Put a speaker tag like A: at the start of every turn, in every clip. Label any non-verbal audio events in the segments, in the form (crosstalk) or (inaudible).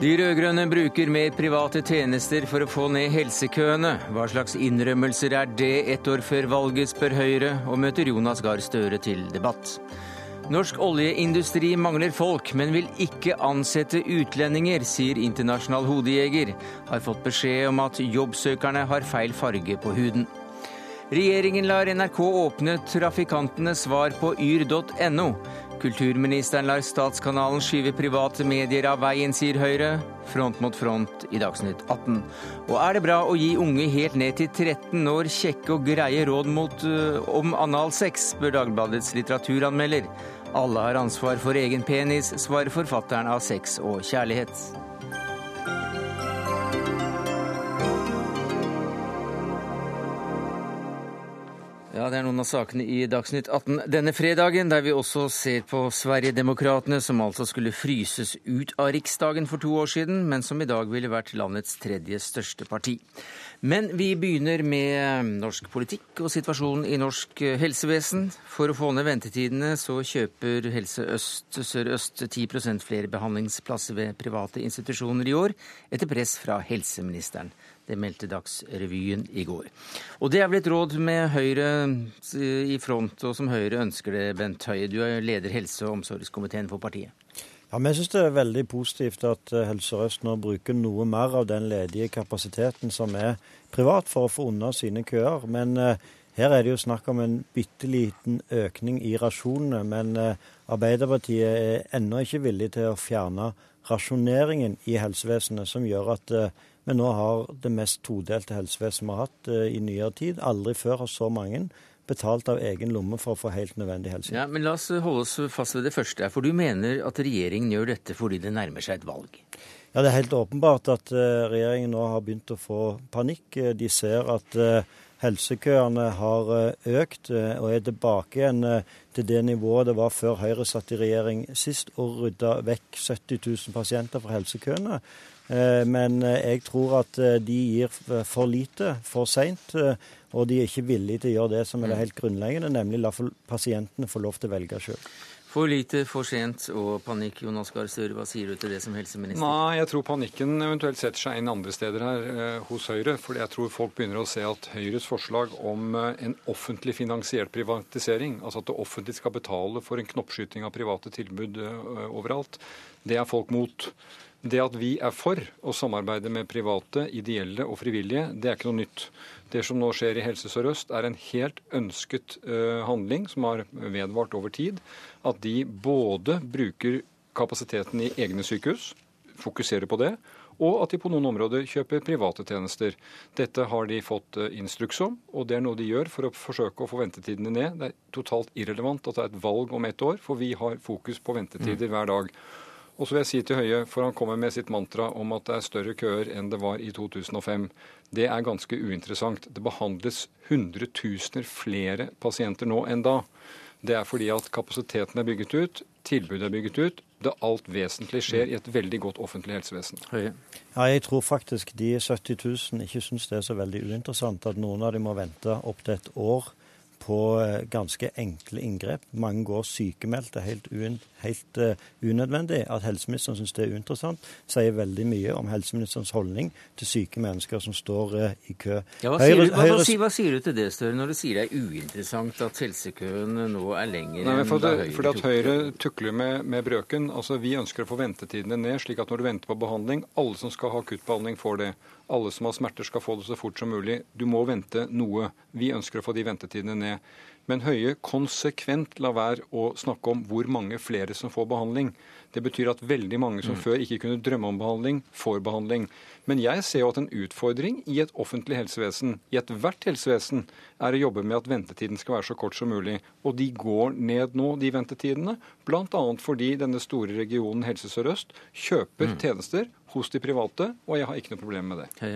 A: De rød-grønne bruker mer private tjenester for å få ned helsekøene. Hva slags innrømmelser er det ett år før valget, spør Høyre, og møter Jonas Gahr Støre til debatt. Norsk oljeindustri mangler folk, men vil ikke ansette utlendinger, sier internasjonal hodejeger. Har fått beskjed om at jobbsøkerne har feil farge på huden. Regjeringen lar NRK åpne trafikantenes svar på yr.no. Kulturministeren lar Statskanalen skyve private medier av veien, sier Høyre. Front mot front i Dagsnytt 18. Og er det bra å gi unge helt ned til 13 år kjekke og greie råd mot, uh, om analsex, spør Dagbladets litteraturanmelder. Alle har ansvar for egen penis, svarer forfatteren av Sex og kjærlighet. Ja, Det er noen av sakene i Dagsnytt 18 denne fredagen, der vi også ser på Sverigedemokraterna, som altså skulle fryses ut av Riksdagen for to år siden, men som i dag ville vært landets tredje største parti. Men vi begynner med norsk politikk og situasjonen i norsk helsevesen. For å få ned ventetidene så kjøper Helse Øst Sør-Øst 10 flere behandlingsplasser ved private institusjoner i år, etter press fra helseministeren. Det meldte Dagsrevyen i går. Og det er vel et råd med Høyre i front, og som Høyre ønsker det, Bent Høie. Du er leder helse- og omsorgskomiteen for partiet.
B: Ja, Vi syns det er veldig positivt at eh, Helse Sør-Øst nå bruker noe mer av den ledige kapasiteten som er privat, for å få unna sine køer. Men eh, her er det jo snakk om en bitte liten økning i rasjonene. Men eh, Arbeiderpartiet er ennå ikke villig til å fjerne rasjoneringen i helsevesenet, som gjør at eh, vi nå har det mest todelte helsevesenet vi har hatt eh, i nyere tid. Aldri før har så mange betalt av egen lomme for å få helt nødvendig helsehjelp.
A: Ja, men La oss holde oss fast ved det første. For du mener at regjeringen gjør dette fordi det nærmer seg et valg?
B: Ja, Det er helt åpenbart at uh, regjeringen nå har begynt å få panikk. De ser at helsekøene har økt og er tilbake igjen til det nivået det var før Høyre satt i regjering sist og rydda vekk 70 000 pasienter fra helsekøene. Men jeg tror at de gir for lite, for seint. Og de er ikke villige til å gjøre det som er det mm. helt grunnleggende, nemlig la pasientene få lov til å velge sjøl.
A: For lite, for sent og panikk. Jonas Gahr Støre, hva sier du til det som helseminister?
C: Nei, Jeg tror panikken eventuelt setter seg inn andre steder her eh, hos Høyre. For jeg tror folk begynner å se at Høyres forslag om eh, en offentlig finansiert privatisering, altså at det offentlige skal betale for en knoppskyting av private tilbud eh, overalt, det er folk mot. Det at vi er for å samarbeide med private, ideelle og frivillige, det er ikke noe nytt. Det som nå skjer i Helse Sør-Øst, er en helt ønsket uh, handling som har vedvart over tid. At de både bruker kapasiteten i egne sykehus, fokuserer på det, og at de på noen områder kjøper private tjenester. Dette har de fått uh, instruks om, og det er noe de gjør for å forsøke å få ventetidene ned. Det er totalt irrelevant at det er et valg om ett år, for vi har fokus på ventetider mm. hver dag. Og så vil jeg si til Høie, for han kommer med sitt mantra om at det er større køer enn det var i 2005. Det er ganske uinteressant. Det behandles hundretusener flere pasienter nå enn da. Det er fordi at kapasiteten er bygget ut, tilbudet er bygget ut. Det alt vesentlige skjer i et veldig godt offentlig helsevesen.
B: Ja, jeg tror faktisk de 70 000 ikke syns det er så veldig uinteressant at noen av dem må vente opptil et år på eh, ganske enkle inngrep. Mange går sykemeldte helt, un, helt uh, unødvendig. At helseministeren syns det er uinteressant, sier veldig mye om helseministerens holdning til syke mennesker som står uh, i kø.
A: Ja, hva, sier du, hva, hva, hva, sier du, til det, Støre, når du sier det er uinteressant at helsekøen nå er lenger
C: Nei, for, enn da Høyre Fordi at Høyre tukler med, med, brøken. Altså, Vi ønsker å få ventetidene ned, slik at når du venter på behandling, alle som skal ha akuttbehandling, får det. Alle som har smerter skal få det så fort som mulig. Du må vente noe. Vi ønsker å få de ventetidene ned. Men Høie konsekvent lar være å snakke om hvor mange flere som får behandling. Det betyr at veldig mange som mm. før ikke kunne drømme om behandling, får behandling. Men jeg ser jo at en utfordring i et offentlig helsevesen, i ethvert helsevesen, er å jobbe med at ventetiden skal være så kort som mulig. Og de går ned nå, de ventetidene. Bl.a. fordi denne store regionen Helse Sør-Øst kjøper mm. tjenester hos de private, og jeg har ikke noe problem med det.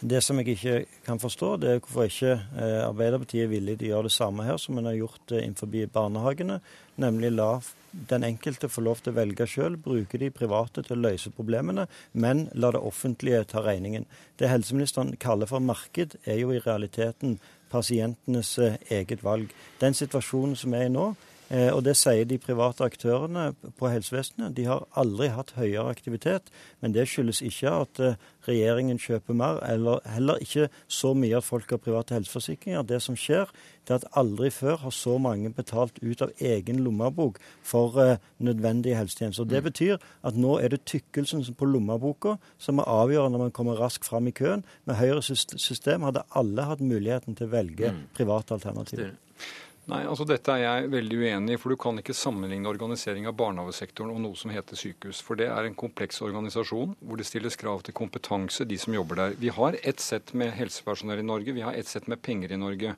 B: Det som jeg ikke kan forstå, det er hvorfor ikke eh, Arbeiderpartiet er villig til å gjøre det samme her som en har gjort eh, innenfor barnehagene, nemlig la den enkelte få lov til å velge sjøl, bruke de private til å løse problemene, men la det offentlige ta regningen. Det helseministeren kaller for marked, er jo i realiteten pasientenes eh, eget valg. Den situasjonen som er i nå, og det sier de private aktørene på helsevesenet. De har aldri hatt høyere aktivitet, men det skyldes ikke at eh, regjeringen kjøper mer, eller heller ikke så mye at folk har private helseforsikringer. Det som skjer, det er at aldri før har så mange betalt ut av egen lommebok for uh, nødvendige helsetjenester. Det mm. betyr at nå er det tykkelsen på lommeboka som er avgjørende når man kommer raskt fram i køen. Med Høyres system hadde alle hatt muligheten til å velge mm. private alternativer.
C: Nei, altså Dette er jeg veldig uenig i. for Du kan ikke sammenligne organisering av barnehagesektoren og noe som heter sykehus. For det er en kompleks organisasjon hvor det stilles krav til kompetanse, de som jobber der. Vi har ett sett med helsepersonell i Norge, vi har ett sett med penger i Norge.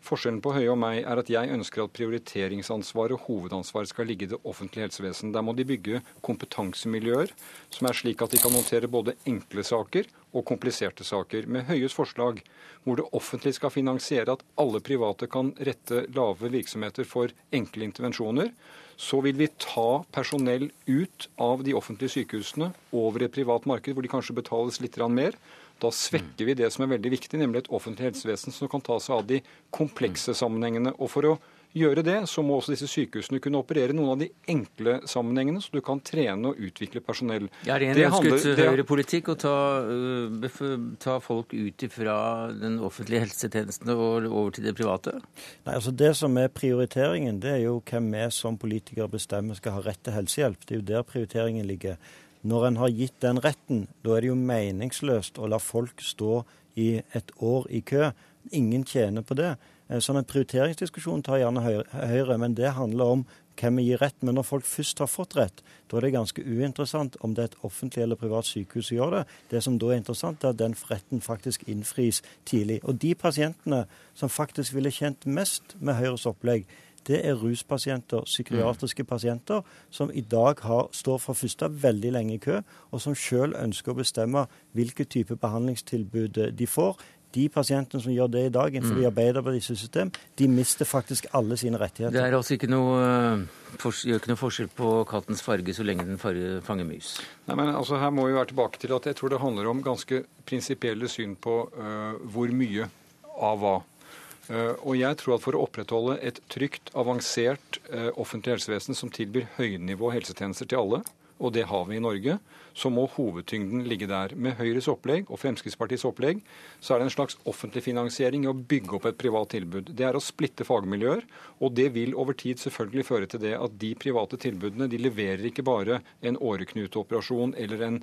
C: Forskjellen på Høie og meg er at jeg ønsker at prioriteringsansvaret og hovedansvaret skal ligge i det offentlige helsevesen. Der må de bygge kompetansemiljøer som er slik at de kan håndtere både enkle saker og kompliserte saker. Med Høies forslag, hvor det offentlige skal finansiere at alle private kan rette lave virksomheter for enkle intervensjoner, så vil vi ta personell ut av de offentlige sykehusene over et privat marked, hvor de kanskje betales litt mer. Da svekker vi det som er veldig viktig, nemlig et offentlig helsevesen som kan ta seg av de komplekse sammenhengene. Og for å gjøre det, så må også disse sykehusene kunne operere noen av de enkle sammenhengene, så du kan trene og utvikle personell.
A: Ja, er det en ønsket høyrepolitikk å ta, uh, ta, folk ut fra den offentlige helsetjenesten og over til det private?
B: Nei, altså Det som er prioriteringen, det er jo hvem vi som politikere bestemmer skal ha rett til helsehjelp. Det er jo der prioriteringen ligger. Når en har gitt den retten, da er det jo meningsløst å la folk stå i et år i kø. Ingen tjener på det. Eh, sånn en prioriteringsdiskusjon tar gjerne Høyre, men det handler om hvem vi gir rett. Men når folk først har fått rett, da er det ganske uinteressant om det er et offentlig eller privat sykehus som gjør det. Det som da er interessant, er at den retten faktisk innfris tidlig. Og de pasientene som faktisk ville tjent mest med Høyres opplegg, det er ruspasienter, psykiatriske pasienter, som i dag har, står for første veldig lenge i kø, og som sjøl ønsker å bestemme hvilke type behandlingstilbud de får. De pasientene som gjør det i dag innenfor mm. Arbeiderpartiets system, de mister faktisk alle sine rettigheter.
A: Det er altså ikke noe, eh, gjør ikke noe forskjell på kattens farge så lenge den fanger mus?
C: Nei, men altså Her må vi være tilbake til at jeg tror det handler om ganske prinsipielle syn på uh, hvor mye av hva. Uh, og jeg tror at For å opprettholde et trygt, avansert uh, offentlig helsevesen som tilbyr høynivå helsetjenester til alle, og det har vi i Norge, så må hovedtyngden ligge der. Med Høyres opplegg og Fremskrittspartiets opplegg så er det en slags offentlig finansiering i å bygge opp et privat tilbud. Det er å splitte fagmiljøer, og det vil over tid selvfølgelig føre til det at de private tilbudene de leverer ikke bare en åreknuteoperasjon eller en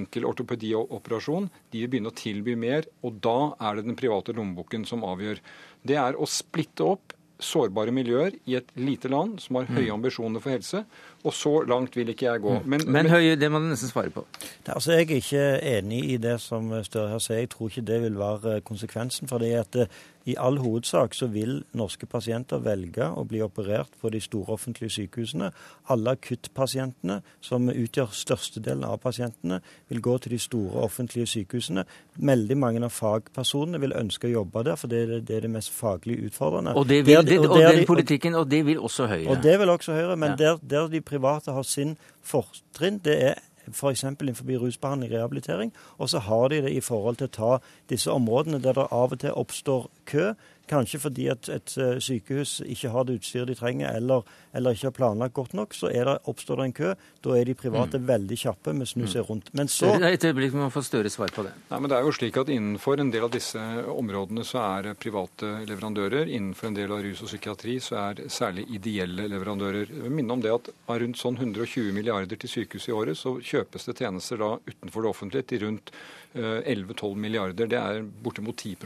C: enkel ortopedioperasjon, de vil begynne å tilby mer, og da er det den private lommeboken som avgjør. Det er å splitte opp sårbare miljøer i et lite land som har høye mm. ambisjoner for helse. Og så langt vil ikke jeg gå.
A: Mm. Men, men, Høie, det må du nesten svare på.
B: Det, altså, Jeg er ikke enig i det som Støre her sier. Jeg tror ikke det vil være konsekvensen. for det at eh, i all hovedsak så vil norske pasienter velge å bli operert på de store offentlige sykehusene. Alle akuttpasientene, som utgjør størstedelen av pasientene, vil gå til de store offentlige sykehusene. Veldig mange av fagpersonene vil ønske å jobbe der, for det er det, er det mest faglig utfordrende.
A: Og, det vil, der, og, og den politikken, og det vil også Høyre.
B: Og det vil også Høyre, men ja. der, der de private har sin fortrinn, det er f.eks. innenfor rusbehandling og rehabilitering. Og så har de det i forhold til å ta disse områdene der det av og til oppstår kø. Kanskje fordi at et eh, sykehus ikke har det utstyret de trenger, eller, eller ikke har planlagt godt nok. Så det, oppstår det en kø. Da er de private mm. veldig kjappe med å snu seg rundt.
A: Men så Et øyeblikk man får større svar på det.
C: Nei, men det er jo slik at Innenfor en del av disse områdene så er private leverandører. Innenfor en del av rus og psykiatri så er særlig ideelle leverandører. Jeg vil minne om det at av rundt sånn 120 milliarder til sykehus i året, så kjøpes det tjenester da utenfor det offentlige til rundt 11-12 eh, milliarder. Det er bortimot 10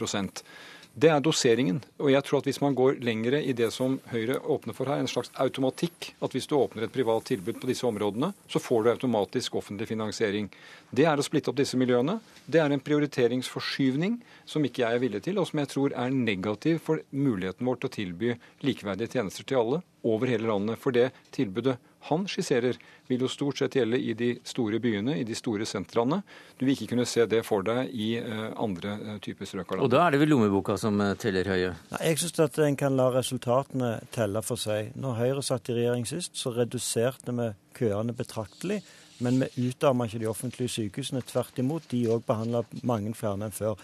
C: det er doseringen. Og jeg tror at hvis man går lengre i det som Høyre åpner for her, en slags automatikk, at hvis du åpner et privat tilbud på disse områdene, så får du automatisk offentlig finansiering. Det er å splitte opp disse miljøene. Det er en prioriteringsforskyvning som ikke jeg er villig til, og som jeg tror er negativ for muligheten vår til å tilby likeverdige tjenester til alle over hele landet. For det tilbudet han skisserer, vil jo stort sett gjelde i de store byene, i de store sentrene. Du vil ikke kunne se det for deg i uh, andre uh, typer strøk av landet.
A: Og da er det vel lommeboka som uh, teller Høie?
B: Nei, jeg syns at en kan la resultatene telle for seg. Når Høyre satt i regjering sist, så reduserte vi køene betraktelig. Men vi utarma ikke de offentlige sykehusene. Tvert imot, de òg behandla mange flere enn før.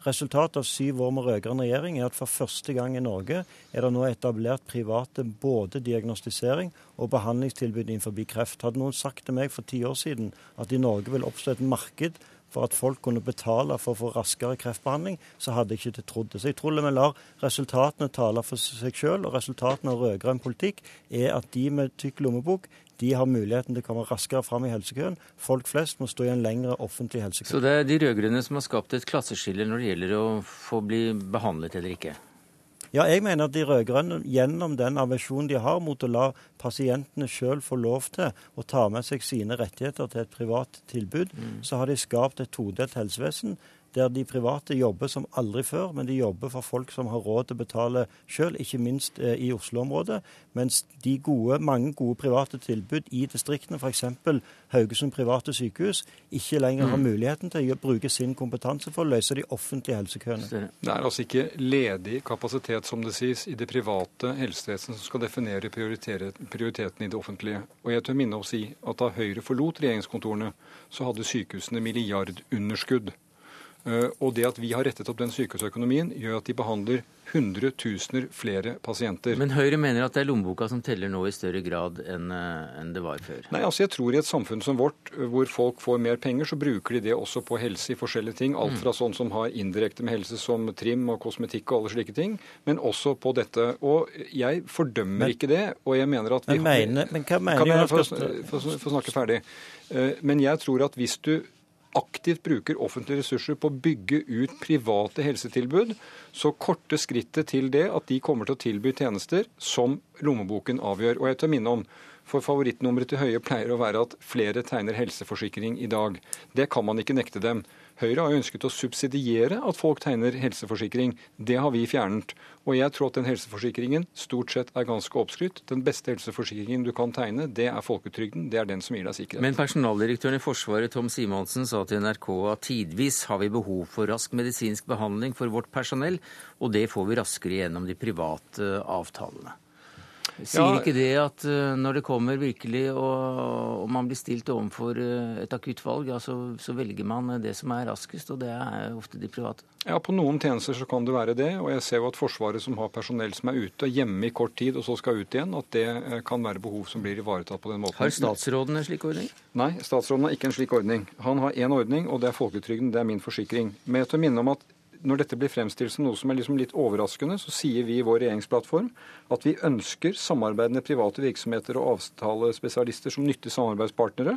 B: Resultatet av syv år med rød-grønn regjering er at for første gang i Norge er det nå etablert private både diagnostisering og behandlingstilbud innenfor kreft. Hadde noen sagt til meg for ti år siden at i Norge vil oppstå et marked for at folk kunne betale for å få raskere kreftbehandling, så hadde jeg ikke trodd det. Så jeg tror vi lar resultatene tale for seg selv, og resultatene av rød-grønn politikk er at de med tykk lommebok de har muligheten til å komme raskere fram i helsekøen. Folk flest må stå i en lengre offentlig helsekø.
A: Så det er de rød-grønne som har skapt et klasseskille når det gjelder å få bli behandlet eller ikke?
B: Ja, jeg mener at de rød-grønne gjennom den aversjonen de har mot å la pasientene sjøl få lov til å ta med seg sine rettigheter til et privat tilbud, mm. så har de skapt et todelt helsevesen der de private jobber som aldri før, men de jobber for folk som har råd til å betale sjøl, ikke minst eh, i Oslo-området. Mens de gode, mange gode private tilbud i distriktene, f.eks. Haugesund private sykehus, ikke lenger har mm. muligheten til å bruke sin kompetanse for å løse de offentlige helsekøene.
C: Det er altså ikke ledig kapasitet, som det sies, i det private helsevesenet som skal definere prioritetene i det offentlige. Og jeg tør minne om å si at da Høyre forlot regjeringskontorene, så hadde sykehusene milliardunderskudd. Eh, og det at vi har rettet opp den sykehusøkonomien, gjør at de behandler hundretusener flere pasienter.
A: Men Høyre mener at det er lommeboka som teller nå i større grad enn eh, det var før?
C: Nei, altså jeg tror i et samfunn som vårt, eh, hvor folk får mer penger, så bruker de det også på helse i forskjellige ting. Alt mm. fra sånn som har indirekte med helse, som trim og kosmetikk og alle slike ting, men også på dette. Og jeg fordømmer men, ikke det, og jeg mener at vi
B: men, mener, men hva mener
C: Kan jeg få snakke ferdig? Men jeg tror at hvis du aktivt bruker offentlige ressurser på å bygge ut private helsetilbud, så korte skrittet til det at de kommer til å tilby tjenester som lommeboken avgjør. Og jeg tør minne om, for favorittnummeret til Høie pleier å være at flere tegner helseforsikring i dag. Det kan man ikke nekte dem. Høyre har jo ønsket å subsidiere at folk tegner helseforsikring. Det har vi fjernet. Og jeg tror at den helseforsikringen stort sett er ganske oppskrytt. Den beste helseforsikringen du kan tegne, det er folketrygden. Det er den som gir deg sikkerhet.
A: Men personaldirektøren i Forsvaret, Tom Simonsen, sa til NRK at tidvis har vi behov for rask medisinsk behandling for vårt personell, og det får vi raskere gjennom de private avtalene. Sier ikke det at uh, når det kommer virkelig og, og man blir stilt overfor et et akuttvalg, ja, så, så, velger man det som er raskest, og det er ofte de private?
C: Ja, På noen tjenester så kan det være det. Og jeg ser jo at Forsvaret som har personell som er ute hjemme i kort tid og så skal ut igjen, at det kan være behov som blir ivaretatt på den måten.
A: Har statsråden en slik ordning?
C: Nei, statsråden har ikke en slik ordning. Han har én ordning, og det er folketrygden. Det er min forsikring. Men jeg tør minne om at når dette blir fremstilt som noe som er liksom litt overraskende, så sier vi i vår regjeringsplattform at vi ønsker samarbeidende private virksomheter og avtalespesialister som nyttige samarbeidspartnere.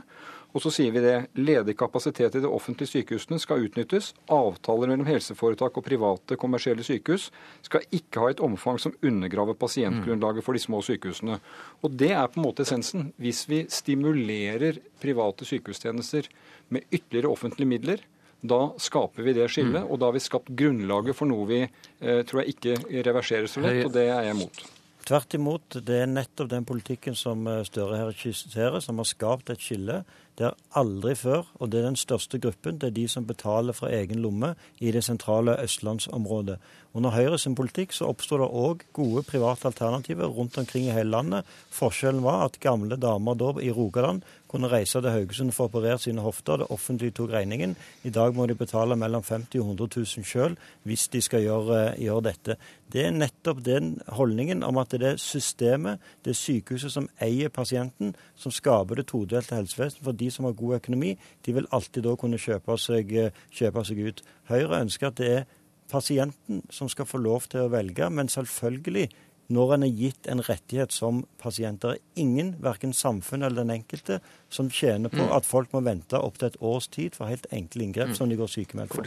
C: Og så sier vi det. Ledig kapasitet i de offentlige sykehusene skal utnyttes. Avtaler mellom helseforetak og private kommersielle sykehus skal ikke ha et omfang som undergraver pasientgrunnlaget for de små sykehusene. Og det er på en måte essensen. Hvis vi stimulerer private sykehustjenester med ytterligere offentlige midler, da skaper vi det skillet, mm. og da har vi skapt grunnlaget for noe vi eh, tror jeg ikke reverserer så lett, og det er jeg imot.
B: Tvert imot, det er nettopp den politikken som eh, Støre her skisserer, som har skapt et skille. Det er aldri før, og det er den største gruppen, det er de som betaler fra egen lomme i det sentrale østlandsområdet. Under Høyres politikk så oppsto det òg gode private alternativer rundt omkring i hele landet. Forskjellen var at gamle damer da i Rogaland kunne reise til Haugesund for å operere sine hofter. Det offentlige tok regningen. I dag må de betale mellom 50 og 100 000 sjøl hvis de skal gjøre, gjøre, dette. Det er nettopp den holdningen om at det er systemet, det er sykehuset som eier pasienten, som skaper det todelte helsevesenet. De som har god økonomi, de vil alltid da kunne kjøpe seg, kjøpe seg ut. Høyre ønsker at det er pasienten som skal få lov til å velge, men selvfølgelig når en er gitt en rettighet som pasienter. Er ingen, verken samfunnet eller den enkelte, som tjener på mm. at folk må vente opptil et års tid for helt enkle inngrep mm. som de går sykemeldt for.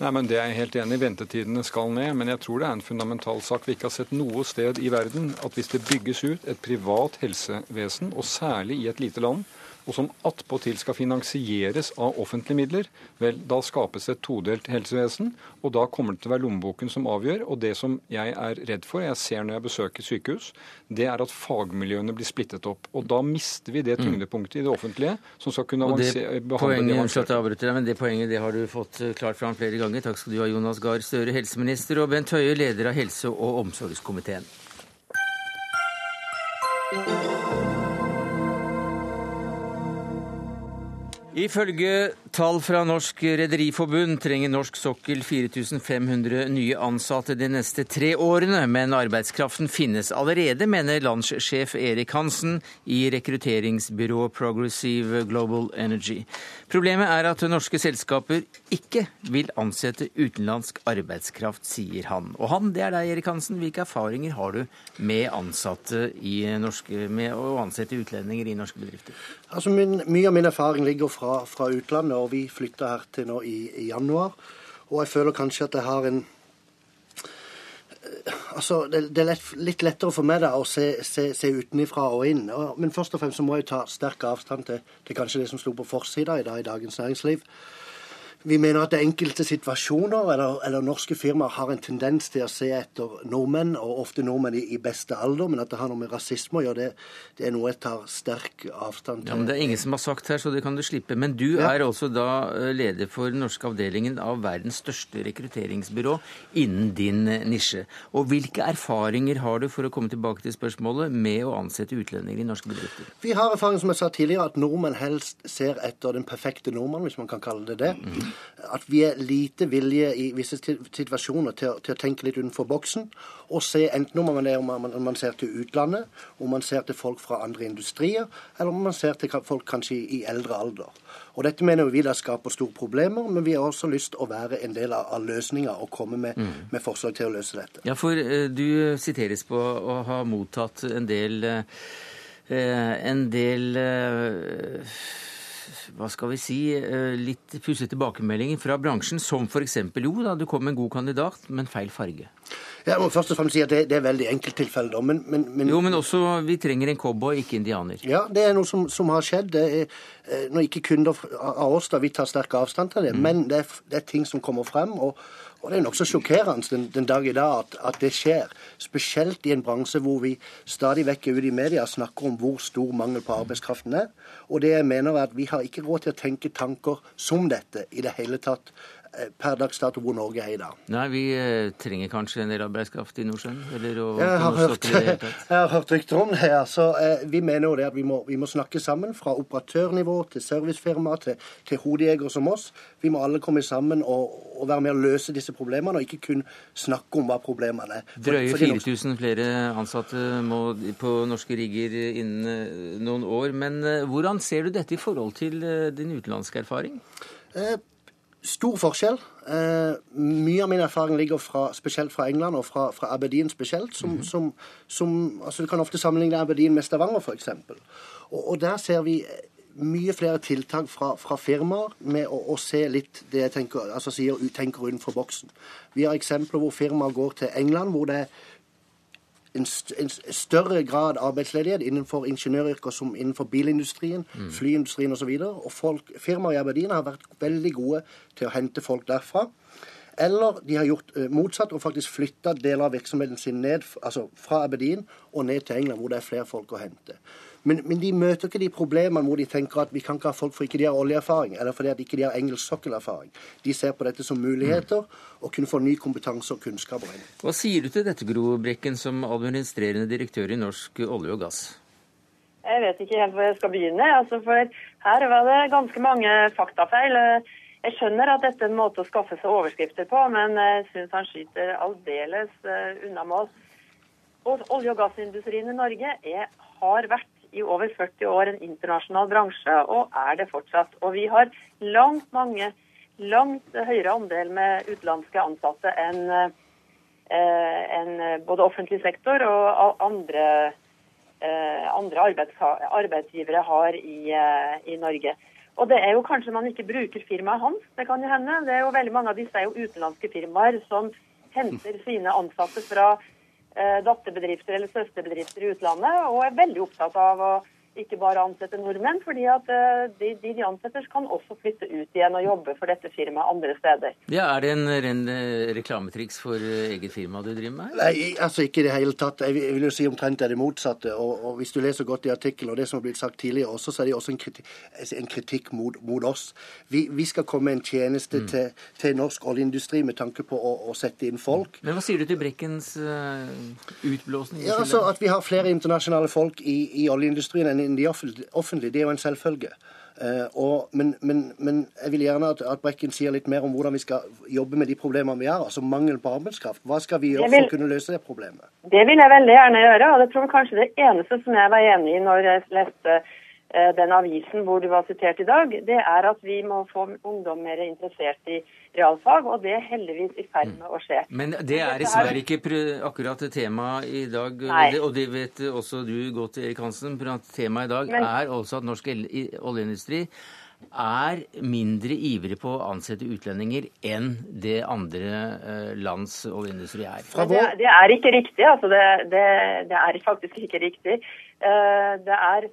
C: Nei, men Det er jeg helt enig i. Ventetidene skal ned. Men jeg tror det er en fundamental sak vi ikke har sett noe sted i verden at hvis det bygges ut et privat helsevesen, og særlig i et lite land, og som attpåtil skal finansieres av offentlige midler, vel, da skapes et todelt helsevesen. Og da kommer det til å være lommeboken som avgjør. Og det som jeg er redd for, jeg ser når jeg besøker sykehus, det er at fagmiljøene blir splittet opp. Og da mister vi det mm. tyngdepunktet i det offentlige som skal kunne avansere,
A: behandle poenget, det men det poenget det har du fått eh, klart fram flere ganger. Takk skal du ha, Jonas Gahr Støre, helseminister, og Bent Høie, leder av helse- og omsorgskomiteen. Ifølge tall fra Norsk Rederiforbund trenger norsk sokkel 4500 nye ansatte de neste tre årene, men arbeidskraften finnes allerede, mener landssjef Erik Hansen i rekrutteringsbyrået Progressive Global Energy. Problemet er at norske selskaper ikke vil ansette utenlandsk arbeidskraft, sier han. Og han, det er deg, Erik Hansen. Hvilke erfaringer har du med, ansatte i norske, med å ansette utlendinger i norske bedrifter?
D: Altså min, Mye av min erfaring ligger fra, fra utlandet, og vi flytta her til nå i, i, januar. Og jeg føler kanskje at jeg har en eh, Altså, Det, det er lett, litt lettere for meg da å se, se, se utenifra og inn. Men først og fremst så må jeg ta sterk avstand til, til kanskje det som sto på forsida i dag i Dagens Næringsliv. Vi mener at enkelte situasjoner eller, eller, norske firmaer har en tendens til å se etter nordmenn, og ofte nordmenn i, i beste alder, men at det har noe med rasisme å gjøre, det, det, er noe jeg tar sterk avstand til.
A: Ja, men Det er ingen som har sagt her, så det kan du slippe. Men du ja. er også da eh, leder for den norske avdelingen av verdens største rekrutteringsbyrå innen din eh, nisje. Og hvilke erfaringer har du, for å komme tilbake til spørsmålet, med å ansette utlendinger i norske bedrifter?
D: Vi har erfaring, som jeg sa tidligere, at nordmenn helst ser etter den perfekte nordmann, hvis man kan kalle det det. Mm at vi er lite villige i visse situasjoner til, til å tenke litt utenfor boksen. Og se enten om man, er, om man, om man, ser til utlandet, om man ser til folk fra andre industrier, eller om man ser til folk kanskje i, i eldre alder. Og Dette mener vi da skaper store problemer, men vi har også lyst til å være en del av, av løsninga og komme med, mm. med, forslag til å løse dette.
A: Ja, for uh, Du siteres på å ha mottatt en del, uh, en del uh, hva skal vi si, eh, litt pussige tilbakemeldinger fra bransjen, som f.eks. jo da du kom med en god kandidat, men feil farge.
D: Jeg må først og fremst si at det, det er veldig enkelttilfeller. Men, men,
A: men, jo, men også vi trenger en cowboy, ikke indianer.
D: Ja, det er noe som, som har skjedd. Er, når ikke kunder av oss, da vi tar sterk avstand til det, mm. men det er, det er, ting som kommer frem. og og Det er nokså sjokkerende den, den, dag i dag at, at, det skjer. Spesielt i en bransje hvor vi stadig vekk ute i media snakker om hvor stor mangel på arbeidskraften er. Og det jeg mener er at vi har ikke råd til å tenke tanker som dette i det hele tatt. Eh, per dags dato hvor Norge er i dag.
A: Nei, Vi eh, trenger kanskje en del arbeidskraft i Nordsjøen? Eller å,
D: jeg, har hørt, (laughs) jeg har hørt rykter om det. her, så eh, Vi mener jo det at vi må, vi må, snakke sammen. Fra operatørnivå til servicefirma til, til hodejegere som oss. Vi må alle komme sammen og, og, være med å løse disse problemene, og ikke kun snakke om hva problemene er.
A: Drøye 4000 flere ansatte må på norske rigger innen eh, noen år. Men hvordan ser du dette i forhold til din utenlandske erfaring?
D: Eh, Stor forskjell. Eh, mye av min erfaring ligger fra, spesielt fra England, og fra, fra Aberdeen spesielt. Som, mm -hmm. som, som, altså Du kan ofte sammenligne Aberdeen med Stavanger, f.eks. Og, og der ser vi mye flere tiltak fra, fra firmaer med å, å, se litt det jeg tenker, altså sier, tenker utenfor boksen. Vi har eksempler hvor firmaer går til England, hvor det er en, større grad arbeidsledighet innenfor ingeniøryrker som innenfor bilindustrien, mm. flyindustrien osv. Og, så og firmaer i Aberdeen har vært veldig gode til å hente folk derfra. Eller de har gjort uh, motsatt og faktisk flytta deler av virksomheten sin ned, altså fra Aberdeen og ned til England, hvor det er flere folk å hente. Men, men, de møter ikke de problemene hvor de tenker at vi kan ikke ha folk for ikke de har oljeerfaring, eller fordi at ikke har engelsk sokkelerfaring. De ser på dette som muligheter mm. og kunne få ny kompetanse og kunnskaper inn.
A: Hva sier du til dette, Gro Brekken, som administrerende direktør i Norsk olje og gass?
E: Jeg vet ikke helt hvor jeg skal begynne. Altså for her var det ganske mange faktafeil. Jeg skjønner at dette er en måte å skaffe seg overskrifter på, men jeg syns han skyter aldeles unna unna mål. Olje- og gassindustrien i Norge er, har vært i over 40 år en internasjonal bransje, og er det fortsatt. Og vi har langt mange, langt høyere andel med utenlandske ansatte enn eh, en både offentlig sektor og andre, eh, andre arbeidsgivere har i, eh, i, Norge. Og det er jo kanskje man ikke bruker firmaet hans, det kan jo hende. Det er jo veldig Mange av disse er jo utenlandske firmaer som henter sine ansatte fra datterbedrifter eller søsterbedrifter i utlandet, og er veldig opptatt av å ikke bare ansette nordmenn, fordi at eh, de, de, de ansetter kan også flytte ut igjen og jobbe for dette firmaet andre steder.
A: Ja, Er det en ren eh, reklametriks for eh, eget firma du driver med?
D: Nei, altså ikke i det hele tatt. Jeg vil jo si omtrent det motsatte. Og, og, Hvis du leser godt i artikkelen og det som har blitt sagt tidligere også, så er det også en kritikk, en kritikk mot, mot, oss. Vi, vi, skal komme med en tjeneste mm. til, til, norsk oljeindustri med tanke på å, å, sette inn folk.
A: Men hva sier du til Brekkens uh, utblåsning?
D: Ja, altså At vi har flere internasjonale folk i, i oljeindustrien enn innen de offentlige, det er jo en selvfølge. Eh, og, men, men, men, jeg vil gjerne at, at, Brekken sier litt mer om hvordan vi skal jobbe med de problemene vi har, altså mangel på arbeidskraft. Hva skal vi gjøre vil, for å kunne løse det problemet?
E: Det vil jeg veldig gjerne gjøre, og det tror jeg kanskje det eneste som jeg var enig i når jeg leste den avisen hvor du var sitert i dag, det er at vi må få ungdom mer interessert i realfag, og det er heldigvis i ferd med å skje.
A: Men det er dessverre ikke akkurat temaet i dag, Nei. og det vet også du godt, Erik Hansen. Temaet i dag Men... er også at norsk oljeindustri er mindre ivrig på å ansette utlendinger enn det andre eh, lands oljeindustri er.
E: Det, det, er ikke riktig. altså det, det, det er faktisk ikke riktig. Eh, det er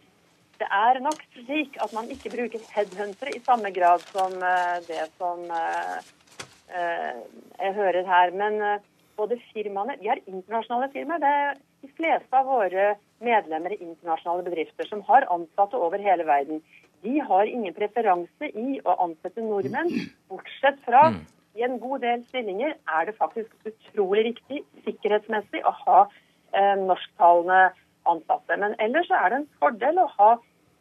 E: det er nok slik at man ikke bruker headhuntere i samme grad som eh, det som eh, eh, jeg hører her. Men både firmaene Vi har internasjonale firmaer. Det er de fleste av våre medlemmer i internasjonale bedrifter som har ansatte over hele verden. De har ingen preferanse i å ansette nordmenn, bortsett fra mm. i en god del stillinger er det faktisk utrolig riktig sikkerhetsmessig å ha eh, norsktalende ansatte. Men ellers er det en fordel å ha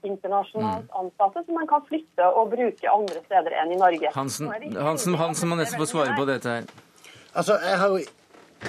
E: internasjonalt mm. ansatte som man kan flytte og bruke andre steder enn i Norge.
A: Hansen, Hansen, Hansen må nesten få svare på dette her.
D: Altså, jeg har jo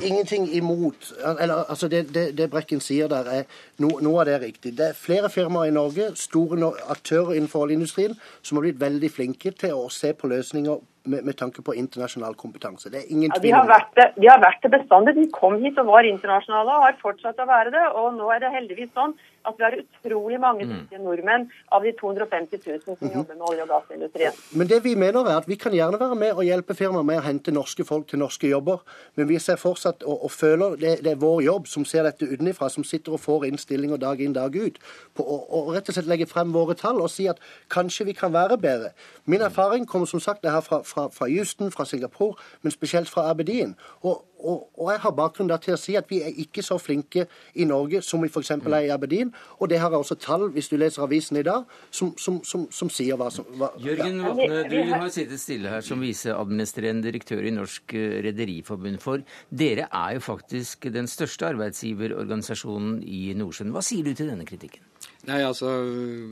D: ingenting imot eller altså Det, det, det Brekken sier der, er no, noe av det er riktig. Det er flere firmaer i Norge, store aktører innenfor oljeindustrien, som har blitt veldig flinke til å se på løsninger med, med, tanke på internasjonal kompetanse. Det er ingen tvil
E: ja, det, de har vært det bestandig. De kom hit og var internasjonale og har fortsatt å være det. Og nå er det heldigvis sånn at vi har utrolig mange mm. dyktige nordmenn av de 250 000 som -hmm. jobber med olje- og gassindustrien.
D: Men det vi mener er at vi kan gjerne være med og hjelpe firmaer med å hente norske folk til norske jobber. Men vi ser fortsatt og, og føler det, det, er vår jobb som ser dette utenfra, som sitter og får innstillinger dag inn dag ut, på å rett og slett legge frem våre tall og si at kanskje vi kan være bedre. Min erfaring kommer som sagt det her fra fra, fra Houston, fra Singapore, men spesielt fra Aberdeen. Og, og, og, jeg har bakgrunn til å si at vi er ikke så flinke i Norge som vi f.eks. er i Aberdeen. Og det har jeg også tall, hvis du leser avisen i dag, som, som, som, som sier hva som hva,
A: Jørgen Vatne, du har sittet stille her som viseadministrerende direktør i Norsk eh, Rederiforbund. For dere er jo faktisk den største arbeidsgiverorganisasjonen i Nordsjøen. Hva sier du til denne kritikken?
F: Nei, altså,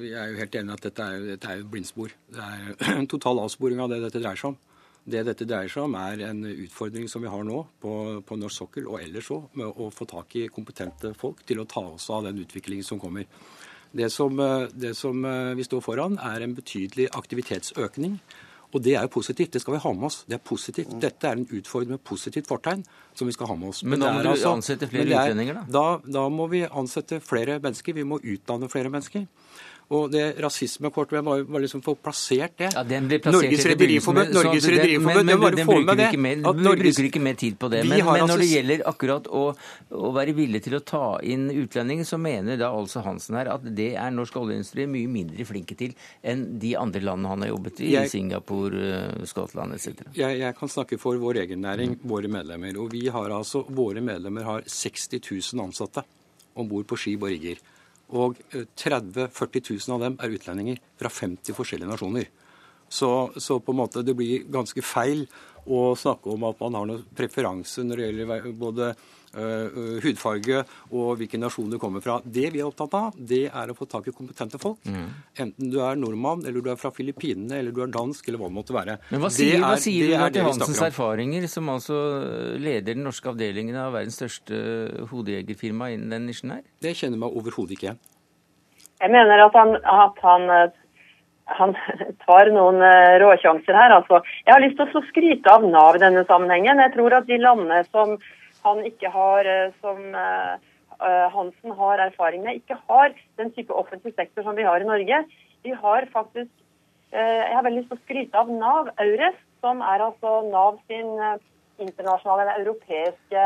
F: Jeg er jo helt enig at dette er, dette er blindspor. Det er en (clears throat) total avsporing av det dette dreier seg om. Det dette dreier seg om, er en utfordring som vi har nå på, på norsk sokkel og ellers òg, med å få tak i kompetente folk til å ta oss av den utviklingen som kommer. Det som, det som vi står foran, er en betydelig aktivitetsøkning. Og det er jo positivt. Det skal vi ha med oss. Det er positivt. Mm. Dette er en utfordring med positivt fortegn som vi skal ha med oss.
A: Men, da må du altså, ansette flere utlendinger,
F: da? da? Da må vi ansette flere mennesker. Vi må utdanne flere mennesker. Og det rasismekortet hvem var, liksom få plassert det.
A: Ja, den ble plassert Norges Rederiforbund
F: Norges Rederiforbund, Men, men, den, bruker
A: det. Ikke mer, Norges, bruker ikke mer tid på det. Men, men når det gjelder akkurat å, å, være villig til å ta inn utlendinger, så mener da altså Hansen her at det er norsk oljeindustri mye mindre flinke til enn de andre landene han har jobbet i, jeg, Singapore, eh, Skottland etc.
F: Jeg, jeg, kan snakke for vår egen næring, mm. våre medlemmer. Og vi har altså, våre medlemmer har 60 000 ansatte om bord på skip og rigger. Og 30 000-40 000 av dem er utlendinger fra 50 forskjellige nasjoner. Så, så, på en måte det blir ganske feil å snakke om at man har noen preferanse når det gjelder både hudfarge og hvilken nasjon du kommer fra. Det vi er opptatt av, det er å få tak i kompetente folk. Mm. Enten du er nordmann, eller du er fra Filippinene, eller du er dansk, eller hva det måtte være.
A: Men hva sier, er, hva sier du til Hansens erfaringer, som altså leder den norske avdelingen av verdens største hodejegerfirma innen den nisjen her?
F: Det kjenner meg overhodet ikke igjen.
E: Jeg mener at han, at han, han (laughs) tar noen eh, råsjanser her. Altså, jeg har lyst til å skryte av Nav i denne sammenhengen. Jeg tror at de landene som han ikke har, eh, som uh, Hansen har erfaring med, ikke har den type offentlig sektor som vi har i Norge. Vi har faktisk Jeg har veldig lyst til å skryte av Nav Eures, som er altså Nav sin internasjonale eller europeiske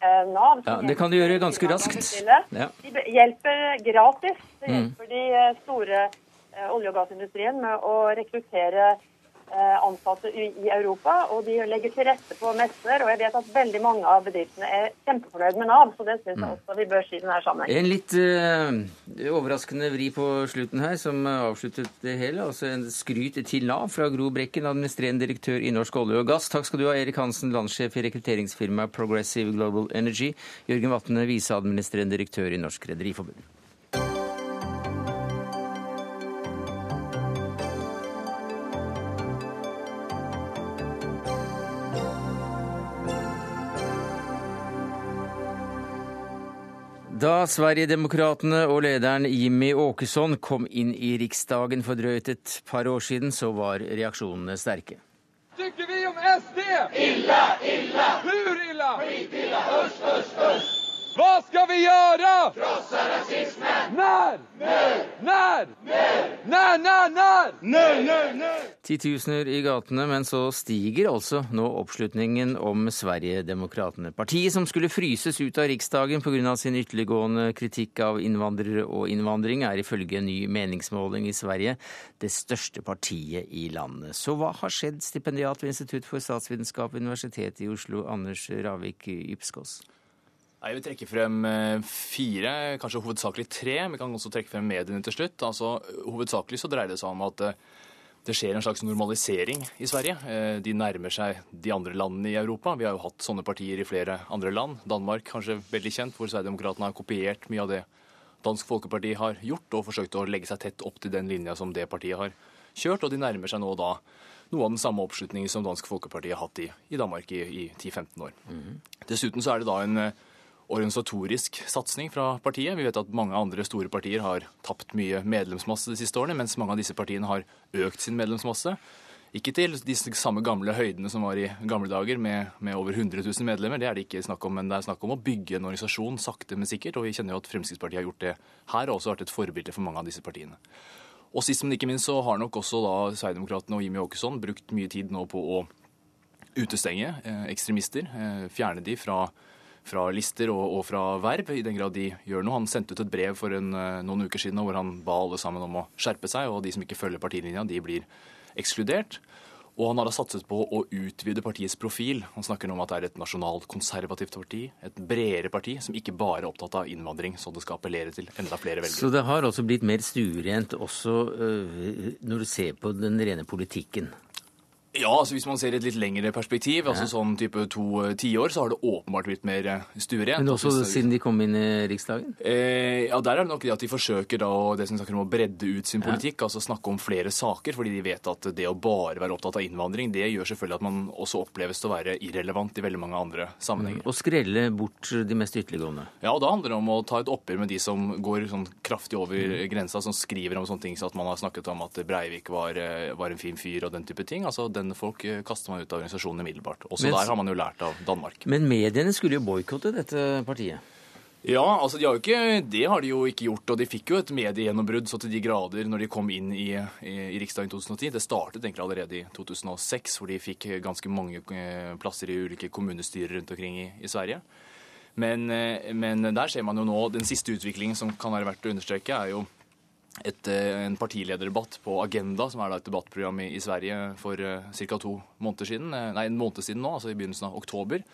E: Eh, Nav.
A: Ja, det kan du gjøre ganske raskt.
E: Ja. De hjelper gratis. Det mm. hjelper de eh, store eh, olje- og gassindustrien med å rekruttere Eh, ansatte i Europa, og de legger til rette på messer. Og jeg vet at veldig mange av bedriftene er kjempefornøyd med Nav, så det syns jeg mm. også vi bør si i denne sammenhengen.
A: En litt uh, overraskende vri på slutten her, som avsluttet det hele. Altså en skryt til Nav fra Gro Brekken, administrerende direktør i Norsk olje og gass. Takk skal du ha, Erik Hansen, landssjef i rekrutteringsfirmaet Progressive Global Energy. Jørgen Vatne, viseadministrerende direktør i Norsk Rederiforbund. Da Sverigedemokraterna og lederen Jimmy Åkesson kom inn i Riksdagen for drøyt et par år siden, så var reaksjonene sterke.
G: Tykker vi om SD? Illa, illa! Hur illa? Skitilla! Øst, øst, usch! Hva skal vi gjøre? Krossa rasismen! Nær! Nær! Når? Når, når, når? Når, når, når?
A: Titusener i gatene, men så stiger altså nå oppslutningen om Sverigedemokraterna. Partiet som skulle fryses ut av Riksdagen pga. sin ytterliggående kritikk av innvandrere og innvandring, er ifølge en ny meningsmåling i Sverige det største partiet i landet. Så hva har skjedd, stipendiat ved Institutt for statsvitenskap ved Universitetet i Oslo, Anders Ravik Ypskås?
H: Jeg vil trekke frem eh, fire, kanskje hovedsakelig tre. Vi kan også trekke frem mediene til slutt. Altså, hovedsakelig så dreier det seg om at eh, det skjer en slags normalisering i Sverige. Eh, de nærmer seg de andre landene i Europa. Vi har jo hatt sånne partier i flere andre land. Danmark kanskje veldig kjent, hvor Sverigedemokraterna har kopiert mye av det Dansk Folkeparti har gjort, og forsøkt å legge seg tett opp til den linja som det partiet har kjørt. Og de nærmer seg nå da noe av den samme oppslutningen som Dansk Folkeparti har hatt i, i Danmark i, i 10-15 år. Mm. Dessuten så er det da en organisatorisk satsing fra partiet. Vi vet at mange andre store partier har tapt mye medlemsmasse de siste årene, mens mange av disse partiene har økt sin medlemsmasse. Ikke til de samme gamle høydene som var i gamle dager, med, med, over 100 000 medlemmer. Det er det ikke snakk om, men det er snakk om å bygge en organisasjon sakte, men sikkert. Og vi kjenner jo at Fremskrittspartiet har gjort det her, og også vært et forbilde for mange av disse partiene. Og sist, men ikke minst, så har nok også da Sverigedemokraterna og Jimmy Åkesson brukt mye tid nå på å utestenge eh, ekstremister, eh, fjerne de fra fra lister og, og, fra verv, i den grad de gjør noe. Han sendte ut et brev for en, eh, noen uker siden hvor han ba alle sammen om å skjerpe seg, og de som ikke følger partilinja, de blir ekskludert. Og han har da satset på å utvide partiets profil. Han snakker nå om at det er et nasjonalt konservativt parti, et bredere parti, som ikke bare er opptatt av innvandring, så det skal appellere til enda flere velgere.
A: Så det har også blitt mer stuerent også øh, når du ser på den rene politikken?
H: Ja, altså hvis man ser et litt lengre perspektiv, altså sånn type to eh, tiår, så har det åpenbart blitt mer eh, stuerent.
A: Men også siden de kom inn i Riksdagen?
H: Eh, ja, der er det nok det at de forsøker da det som snakker om å bredde ut sin politikk, ja. altså snakke om flere saker, fordi de vet at det å bare være opptatt av innvandring, det gjør selvfølgelig at man også oppleves til å være irrelevant i veldig mange andre sammenhenger.
A: Mm, og skrelle bort de mest ytterliggående?
H: Ja, og da handler det om å ta et oppgjør med de som går sånn kraftig over mm. grensa, som skriver om sånne ting som så at man har snakket om at Breivik var, eh, var en fin fyr og den type ting. altså den folk eh, kaster man ut av organisasjonen umiddelbart. Også men, der har man jo lært av Danmark.
A: Men mediene skulle jo boikotte dette partiet?
H: Ja, altså de har jo ikke, det har de jo ikke gjort. Og de fikk jo et mediegjennombrudd så til de grader når de kom inn i, i, i Riksdagen 2010. Det startet egentlig allerede i 2006, hvor de fikk ganske mange eh, plasser i ulike kommunestyrer rundt omkring i, i Sverige. Men, eh, men, der ser man jo nå Den siste utviklingen som kan være verdt å understreke, er jo et, eh, en partilederdebatt på Agenda, som er et debattprogram i, i Sverige for uh, eh, ca. to måneder siden, eh, nei, en måned siden nå, altså i begynnelsen av oktober.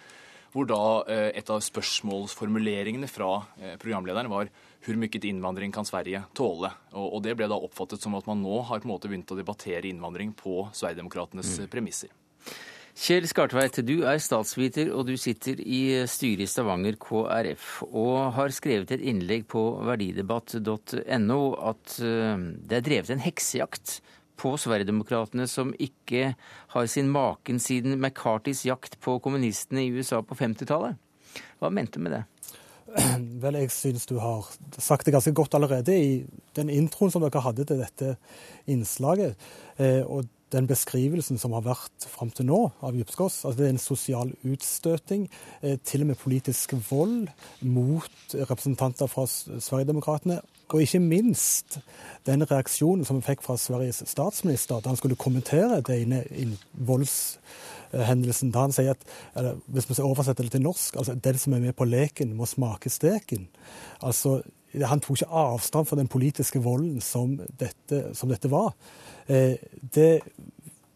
H: Hvor da uh, et av spørsmålsformuleringene fra uh, programlederen var hvor mye innvandring kan Sverige tåle? Og, og, det ble da oppfattet som at man nå har på en måte begynt å debattere innvandring på Sverigedemokratenes mm. premisser.
A: Kjell Skartveit, du er statsviter og du sitter i styret i Stavanger KrF og har skrevet et innlegg på verdidebatt.no at eh, det er drevet en heksejakt på Sverigedemokraterna som ikke har sin maken siden McCartys jakt på kommunistene i USA på 50-tallet. Hva mente du med det? (clears throat)
I: Vel, jeg syns du har sagt det ganske godt allerede i den introen som dere hadde til dette innslaget. Eh, og den beskrivelsen som har vært fram til nå av Djupskås. Altså det er en sosial utstøting, eh, til og med politisk vold mot representanter fra Sverigedemokraterna. Og ikke minst den reaksjonen som vi fikk fra Sveriges statsminister da han skulle kommentere denne voldshendelsen. Da han sier at, hvis vi oversetter det til norsk, altså den som er med på leken, må smake steken. Altså, han tok ikke avstand fra den politiske volden som dette, som dette var. Eh, det,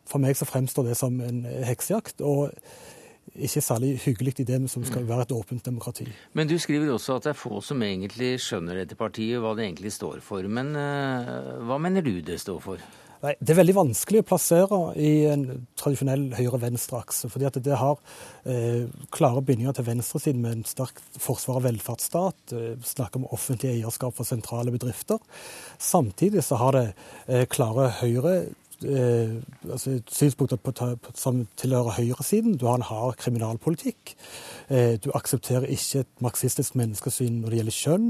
I: for meg så fremstår det som en heksejakt. og ikke særlig hyggelig i det som skal være et åpent demokrati.
A: Men du skriver også at det er få som egentlig skjønner dette partiet, hva det egentlig står for. Men uh, hva mener du det står for?
I: Nei, Det er veldig vanskelig å plassere i en tradisjonell høyre-venstre-akse. fordi at det har eh, klare bindinger til venstresiden med en sterk forsvar av velferdsstat. Eh, snakker om offentlig eierskap for sentrale bedrifter. Samtidig så har det eh, klare høyre eh, altså synspunkter på, på, som tilhører høyresiden. Du har en hard kriminalpolitikk. Eh, du aksepterer ikke et marxistisk menneskesyn når det gjelder kjønn.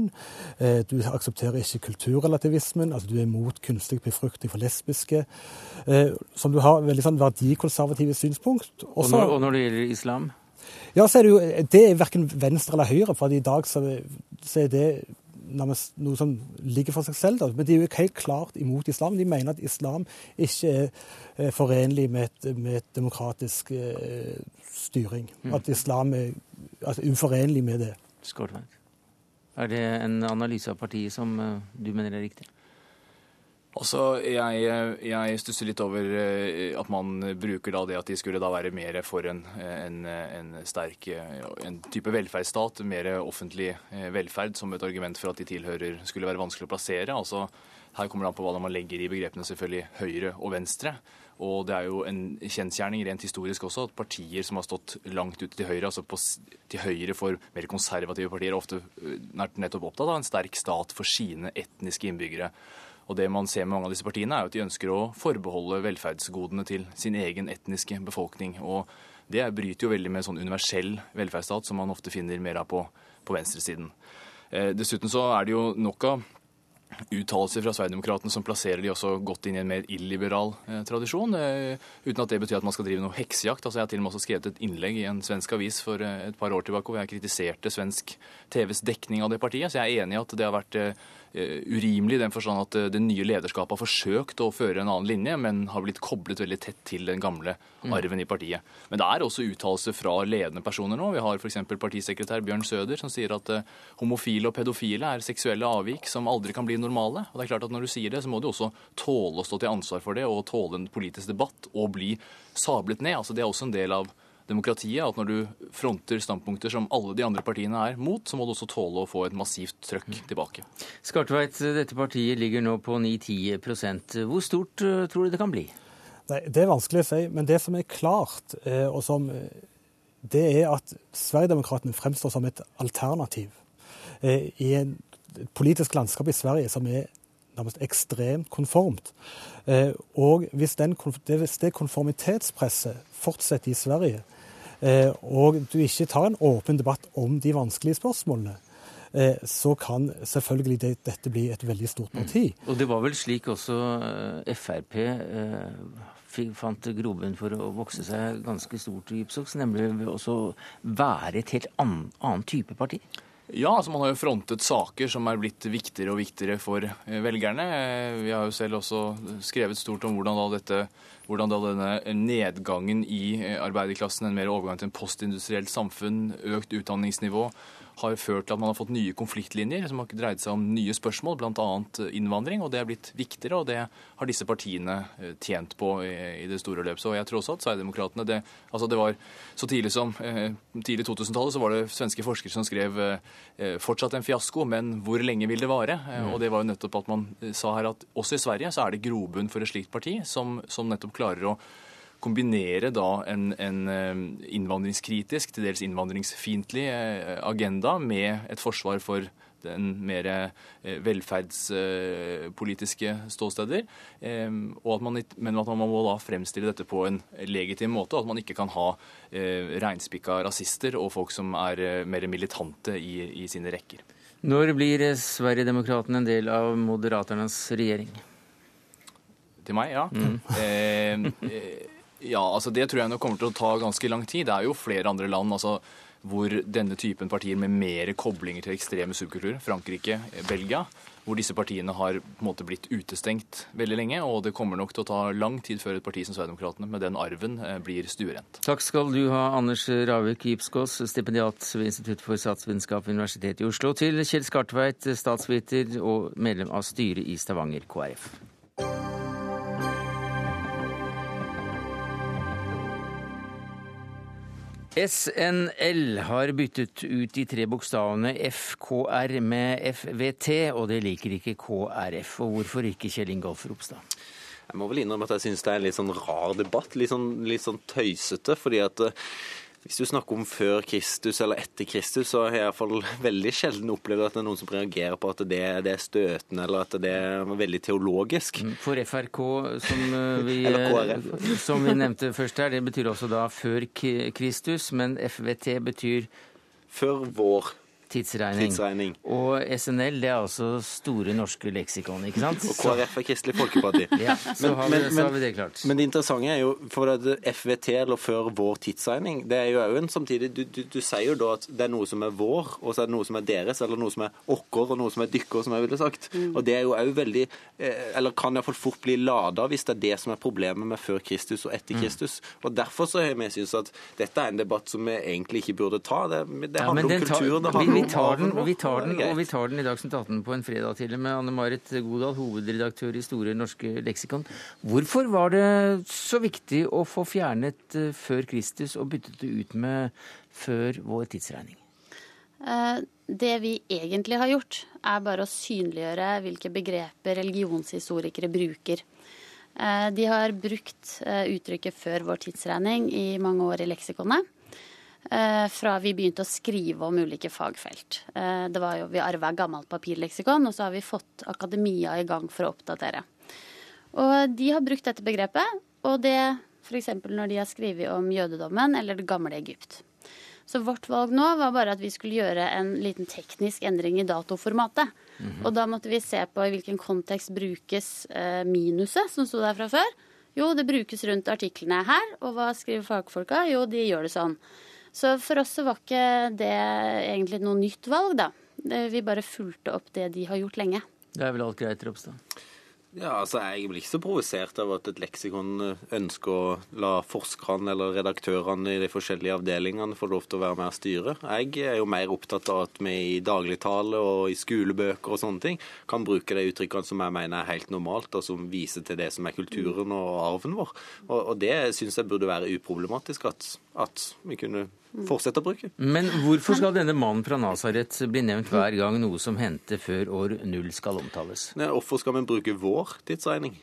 I: Eh, du aksepterer ikke kulturrelativismen. altså Du er imot kunstig befruktning for lesbiske. Eh, som du har veldig sånn verdikonservative synspunkt.
A: Også, og, når, og når det gjelder islam?
I: Ja, så er det jo Det er verken venstre eller høyre. For i dag så, så er det noe som ligger for seg selv. Da. Men de er jo helt klart imot islam. De mener at islam ikke er forenlig med et, med et demokratisk eh, styring. Mm. At islam er altså, uforenlig med det.
A: Skålveit. Er det en analyse av partiet som uh, du mener er riktig?
H: Altså, jeg, jeg, stusser litt over eh, at man bruker da det at de skulle da være mer for en, en, en sterk en type velferdsstat, mer offentlig eh, velferd, som et argument for at de tilhører skulle være vanskelig å plassere. Altså, her kommer det an på hva man legger i begrepene selvfølgelig høyre og venstre. Og det er jo en kjensgjerning rent historisk også at partier som har stått langt ute til høyre, altså på, til høyre for mer konservative partier, er ofte eh, nettopp opptatt av en sterk stat for sine etniske innbyggere. Og det man ser med mange av disse partiene, er jo at de ønsker å forbeholde velferdsgodene til sin egen etniske befolkning. Og det bryter jo veldig med sånn universell velferdsstat som man ofte finner mer av på, på venstresiden. Eh, dessuten så er det jo nok av uttalelser fra Sverigedemokraterna som plasserer de også godt inn i en mer illiberal eh, tradisjon, eh, uten at det betyr at man skal drive noe heksejakt. Altså, jeg har til og med også skrevet et innlegg i en svensk avis for eh, et par år tilbake hvor jeg kritiserte svensk TVs dekning av det partiet. Så jeg er enig i at det har vært Eh, urimelig i den forstand at eh, det nye lederskapet har forsøkt å føre en annen linje, men har blitt koblet veldig tett til den gamle mm. arven i partiet. Men det er også uttalelser fra ledende personer nå. Vi har f.eks. partisekretær Bjørn Søder som sier at uh, homofile og pedofile er seksuelle avvik som aldri kan bli normale. Og det er klart at Når du sier det, så må du også tåle å stå til ansvar for det og tåle en politisk debatt og bli sablet ned. Altså Det er også en del av demokratiet at når du fronter standpunkter som alle de andre partiene er mot, så må du også tåle å få et massivt trøkk mm. tilbake.
A: Skartveit, dette partiet ligger nå på 9-10% Hvor stort eh, tror du det kan bli?
I: Nei, Det er vanskelig å si, men det som er klart, eh, og som eh, det er at Sverigedemokraterna fremstår som et alternativ i en politisk landskap i Sverige som er nærmest ekstremt konformt. Og hvis, den, hvis det konformitetspresset fortsetter i Sverige, Eh, og du ikke tar en åpen debatt om de vanskelige spørsmålene, eh, så kan selvfølgelig det, dette bli et veldig stort mm. parti.
A: Mm. Og det var vel slik også eh, Frp fant grobunn for å vokse seg ganske stort i Ipsox, nemlig ved å være et helt annen, annen type parti?
H: Ja, altså man har jo frontet saker som er blitt viktigere og viktigere for velgerne. Vi har jo selv også skrevet stort om hvordan da dette hvordan da denne nedgangen i eh, arbeiderklassen, en mer overgang til en postindustrielt samfunn, økt utdanningsnivå, har ført til at man har fått nye konfliktlinjer som har dreid seg om nye spørsmål, bl.a. innvandring. og Det er blitt viktigere, og det har disse partiene eh, tjent på i det store løp. Så jeg tror også at Sverigedemokraterna det, altså det var Så tidlig som eh, tidlig 2000-tallet så var det svenske forskere som skrev fortsatt en fiasko, men hvor lenge vil det vare? Mm. Og det var jo nettopp at man sa her at også i Sverige så er det grobunn for et slikt parti som, som nettopp klarer å kombinere da en, en eh, innvandringskritisk, til dels innvandringsfiendtlig eh, agenda med et forsvar for den mer eh, velferdspolitiske ståsteder. Og at man, men at man må da fremstille dette på en legitim måte, og at man ikke kan ha reinspikka rasister og folk som er mer militante i, i sine rekker.
A: Når blir Sverigedemokraterna en del av Moderaternas regjering?
H: Til meg, ja. Mm. Eh, ja, altså Det tror jeg nok kommer til å ta ganske lang tid. Det er jo flere andre land altså, hvor denne typen partier med mer koblinger til ekstreme subkulturer, Frankrike, Belgia, hvor disse partiene har på en måte blitt utestengt veldig lenge. Og det kommer nok til å ta lang tid før et parti som Sverigedemokraterna med den arven eh, blir stuerent.
A: Takk skal du ha, Anders Ravik Gipskås, stipendiat ved Institutt for statsvitenskap ved Universitetet i Oslo, til Kjell Skartveit, statsviter og medlem av styret i Stavanger KrF. SNL har byttet ut de tre bokstavene FKR med FVT, og det liker ikke KrF. Og hvorfor ikke, Kjell Ingolf Ropstad?
J: Jeg må vel innrømme at jeg syns det er en litt sånn rar debatt. Litt sånn, litt sånn tøysete. fordi at Hvis du snakker om før Kristus eller etter Kristus, så har jeg i hvert fall (laughs) veldig sjelden opplevd at det er noen som reagerer på at det, det er støtende eller at det er veldig teologisk.
A: For FRK, som eh, (laughs) vi, eh, som vi nevnte først her, det betyr også da før Kristus, men FVT betyr
J: Før vår
A: tidsregning.
J: tidsregning.
A: Og SNL, det er altså Store norske leksikon, ikke sant?
J: Og KrF er Kristelig Folkeparti. (laughs)
A: Ja, så har vi, så har vi det klart.
J: Men det interessante er jo, for at FVT, eller før vår tidsregning, det er jo òg en samtidig du, du, du sier jo da at det er noe som er vår, og så er det noe som er deres, eller noe som er åkker, og noe som er dykker, som jeg ville sagt. Og det er jo òg veldig eh, Eller kan iallfall fort bli lada hvis det er det som er problemet med før Kristus og etter Kristus. Og derfor så har vi syntes at dette er en debatt som vi egentlig ikke burde ta. Det, det handler
A: ja,
J: om
A: kultur. tar-
J: det handler om
A: tar den,
J: og
A: vi tar den, og vi tar den i Dagsnytt 18 på en fredag til med Anne-Marit Godal, hovedredaktør i Store norske leksikon. Hvorfor var det så viktig å få fjernet eh, før Kristus og byttet det ut med før vår tidsregning?
K: Eh, Det vi egentlig har gjort, er bare å synliggjøre hvilke begreper religionshistorikere bruker. Eh, De har brukt uttrykket 'før vår tidsregning' i mange år i leksikonet. Eh, Fra vi begynte å skrive om ulike fagfelt. Eh, Det var jo, Vi arva gammelt papirleksikon, og så har vi fått akademia i gang for å oppdatere. Og de har brukt dette begrepet, og det f.eks. når de har skrevet om jødedommen eller det gamle Egypt. Så vårt valg nå var bare at vi skulle gjøre en liten teknisk endring i datoformatet. Og da måtte vi se på i hvilken kontekst brukes eh, minuset, som sto der fra før. Jo, det brukes rundt artiklene her. Og hva skriver fagfolka? Jo, de gjør det sånn. Så for oss så var ikke det egentlig noe nytt valg, da. Vi bare fulgte opp det de har gjort lenge.
A: Det er vel alt greit, Ropstad?
J: Ja, altså Jeg blir ikke så provosert av at et leksikon eh, ønsker å la forskerne eller redaktørene i de forskjellige avdelingene få lov til å være med og styre. Jeg er jo mer opptatt av at vi i dagligtale og i skolebøker og sånne ting kan bruke de uttrykkene som jeg mener er helt normalt, og som viser til det som er kulturen og arven vår. Og, og det syns jeg burde være uproblematisk at, at vi kunne fortsette å bruke.
A: Men hvorfor skal denne mannen fra Nasaret bli nevnt hver gang noe som hendte før år null skal omtales?
J: Nei, Hvorfor skal vi bruke vår tidsregning?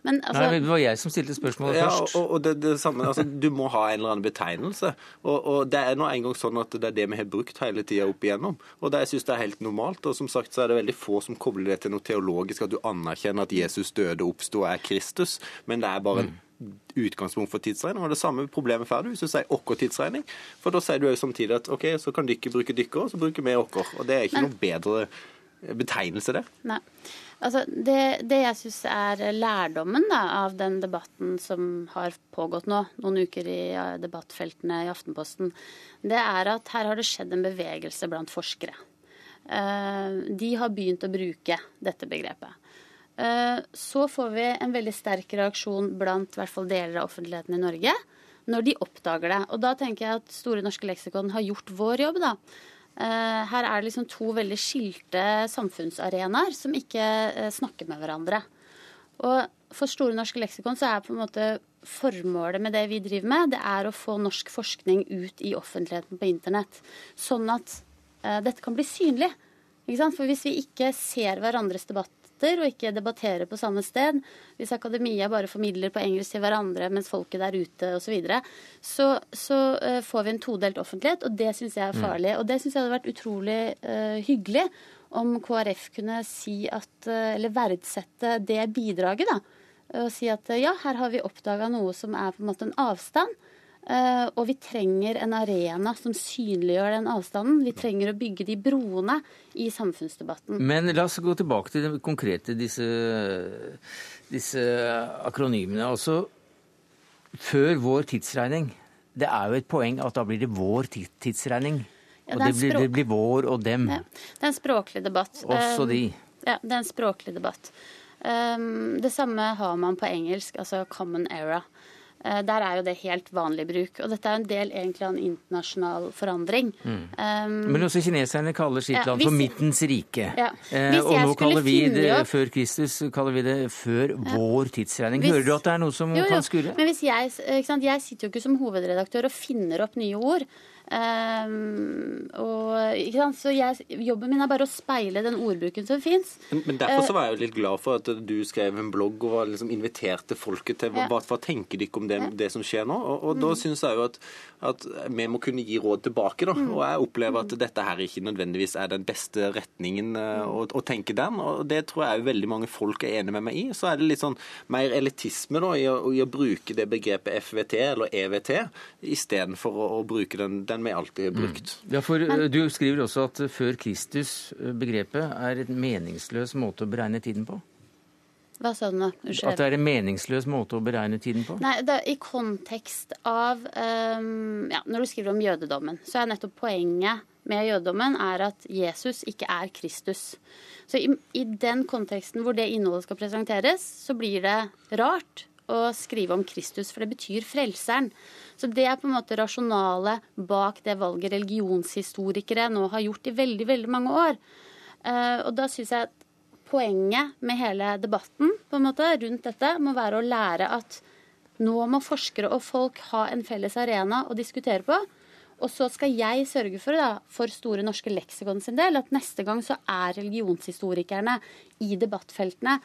K: Men altså,
A: Nei, det var jeg som stilte spørsmålet
J: Ja,
A: først.
J: og, og det, det samme, altså, Du må ha en eller annen betegnelse. Og, og Det er nå engang sånn at det er det vi har brukt hele tida opp igjennom. Og det jeg synes det er helt normalt. Og som sagt så er det veldig få som kobler det til noe teologisk, at du anerkjenner at Jesus døde oppsto og er Kristus. Men det er bare en utgangspunkt for tidsregning. Og det samme problemet får du hvis du sier vår tidsregning. For da sier du jo samtidig at OK, så kan dere bruke dere, og så bruker vi vår. Og det er ikke noe bedre betegnelse, det.
K: Nei. Altså, det, det jeg syns er lærdommen da, av den debatten som har pågått nå, noen uker i debattfeltene i Aftenposten, det er at her har det skjedd en bevegelse blant forskere. Eh, de har begynt å bruke dette begrepet. Eh, så får vi en veldig sterk reaksjon blant i hvert fall deler av offentligheten i Norge når de oppdager det. Og da tenker jeg at Store norske leksikon har gjort vår jobb, da. Eh, Her er det liksom to veldig skilte samfunnsarenaer som ikke eh, snakker med hverandre. Og for Store norske leksikon så er på en måte formålet med det vi driver med, det er å få norsk forskning ut i offentligheten på internett. Sånn at dette kan bli synlig. For hvis vi ikke ser hverandres debatter og ikke debatterer på samme sted, hvis akademia bare formidler på engelsk til hverandre mens folket der ute osv., så, videre, så så eh, får vi en todelt offentlighet, og det syns jeg er farlig. Og det syns jeg hadde vært utrolig uh, hyggelig om KrF kunne si at, uh, eller verdsette det bidraget, da. Og si at uh, ja, her har vi oppdaga noe som er på en måte en avstand. Eh, og vi trenger en arena som synliggjør den avstanden. Vi trenger å bygge de broene i samfunnsdebatten.
A: Men la oss gå tilbake til det konkrete, disse, disse akronymene. Altså, før vår tidsregning. Det er jo et poeng at da blir det vår tidsregning.
K: Ja, det og
A: det blir, det blir vår og dem.
K: Ja, det er en språklig debatt.
A: Også de.
K: Ja, det er en språklig debatt. Um, det samme har man på engelsk, altså common era. Eh, der er jo det helt vanlig bruk. Og dette er en del egentlig av en internasjonal forandring. Um,
A: Men også kineserne kaller sitt
K: Ja,
A: land for Midtens rike.
K: Ja,
A: Eh, og nå kaller vi det
K: opp-
A: før Kristus kaller vi det før vår tidsregning.
K: Hvis-
A: Hører du at det er noe som
K: Jo, jo.
A: kan skurre?
K: Men hvis jeg, jeg sitter jo ikke som hovedredaktør og finner opp nye ord. Um, og? Så jeg, jobben min er bare å speile den ordbruken som fins.
J: Men, derfor så var jeg jo litt glad for at du skrev en blogg og liksom inviterte folket til hva,
K: Ja.
J: hva tenker de om det,
K: Ja.
J: det som skjer nå. Og, og da
K: Mm.
J: syns jeg jo at, at vi må kunne gi råd tilbake. da.
K: Mm.
J: Og jeg opplever at dette her ikke nødvendigvis er den beste retningen eh,
K: Mm.
J: å, å tenke den. Og det tror jeg jo veldig mange folk er enig med meg i. Så er det litt sånn mer elitisme da, i å, i å bruke det begrepet FVT eller EVT istedenfor å, å bruke den, den vi alltid har brukt.
A: Ja, for Men... Du skriver også at eh, før Kristus-begrepet er en meningsløs måte å beregne tiden på.
K: Hva sa du nå?
A: At det er en meningsløs måte å beregne tiden på?
K: Nei, det er I kontekst av um, ja, Når du skriver om jødedommen, så er nettopp poenget med jødedommen er at Jesus ikke er Kristus. Så i, i den konteksten hvor det innholdet skal presenteres, så blir det rart å skrive om Kristus, for det betyr frelseren. Så det er på en måte rasjonalet bak det valget religionshistorikere nå har gjort i veldig, veldig mange år. Eh, og da syns jeg at poenget med hele debatten på en måte, rundt dette må være å lære at nå må forskere og folk ha en felles arena å diskutere på. Og så skal jeg sørge for, da, for Store norske leksikon sin del, at neste gang så er religionshistorikerne i debattfeltene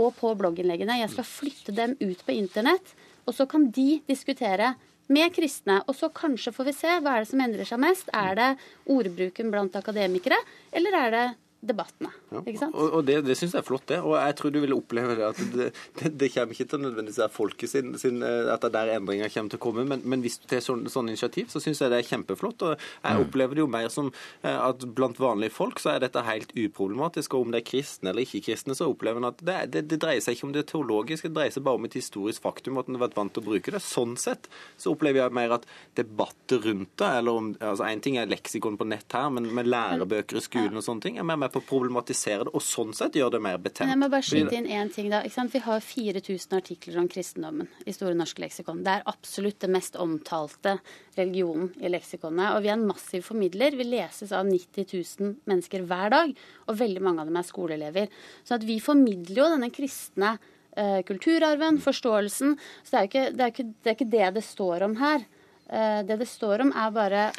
K: og på blogginnleggene. Jeg skal flytte dem ut på internett, og så kan de diskutere med kristne. Og så kanskje får vi se hva er det som endrer seg mest. Er det ordbruken blant akademikere, eller er det debattene? Ikke sant?
J: Og, og det, det syns jeg er flott, det. Og jeg tror du vil oppleve det at det, det, det kommer ikke til nødvendigvis være folket sin, sin eh, at det er der endringer kommer til å komme, men, men hvis du tar sånn, sånn initiativ, så syns jeg det er kjempeflott. Og jeg
A: Mm.
J: opplever det jo mer som eh, at blant vanlige folk så er dette helt uproblematisk. Og om det er kristne eller ikke kristne, så opplever en at det, det, det dreier seg ikke om det teologiske, det dreier seg bare om et historisk faktum, at en har vært vant til å bruke det. Sånn sett så opplever jeg mer at debatter rundt det, eller om altså En ting er leksikon på nett her, men med lærebøker i skolen og sånne ting, er mer med på å problematisere det, og sånn sett gjør det mer betent.
K: Men jeg må bare skyte inn én ting. da. Vi har 4000 artikler om kristendommen i Store norske leksikon. Det er absolutt det mest omtalte religionen i leksikonet. Og vi er en massiv formidler. Vi leses av 90 000 mennesker hver dag, og veldig mange av dem er skoleelever. Så at vi formidler jo denne kristne eh, kulturarven, forståelsen. Så det er ikke det, er ikke, det, er ikke det det står om her. Eh, det det står om, er bare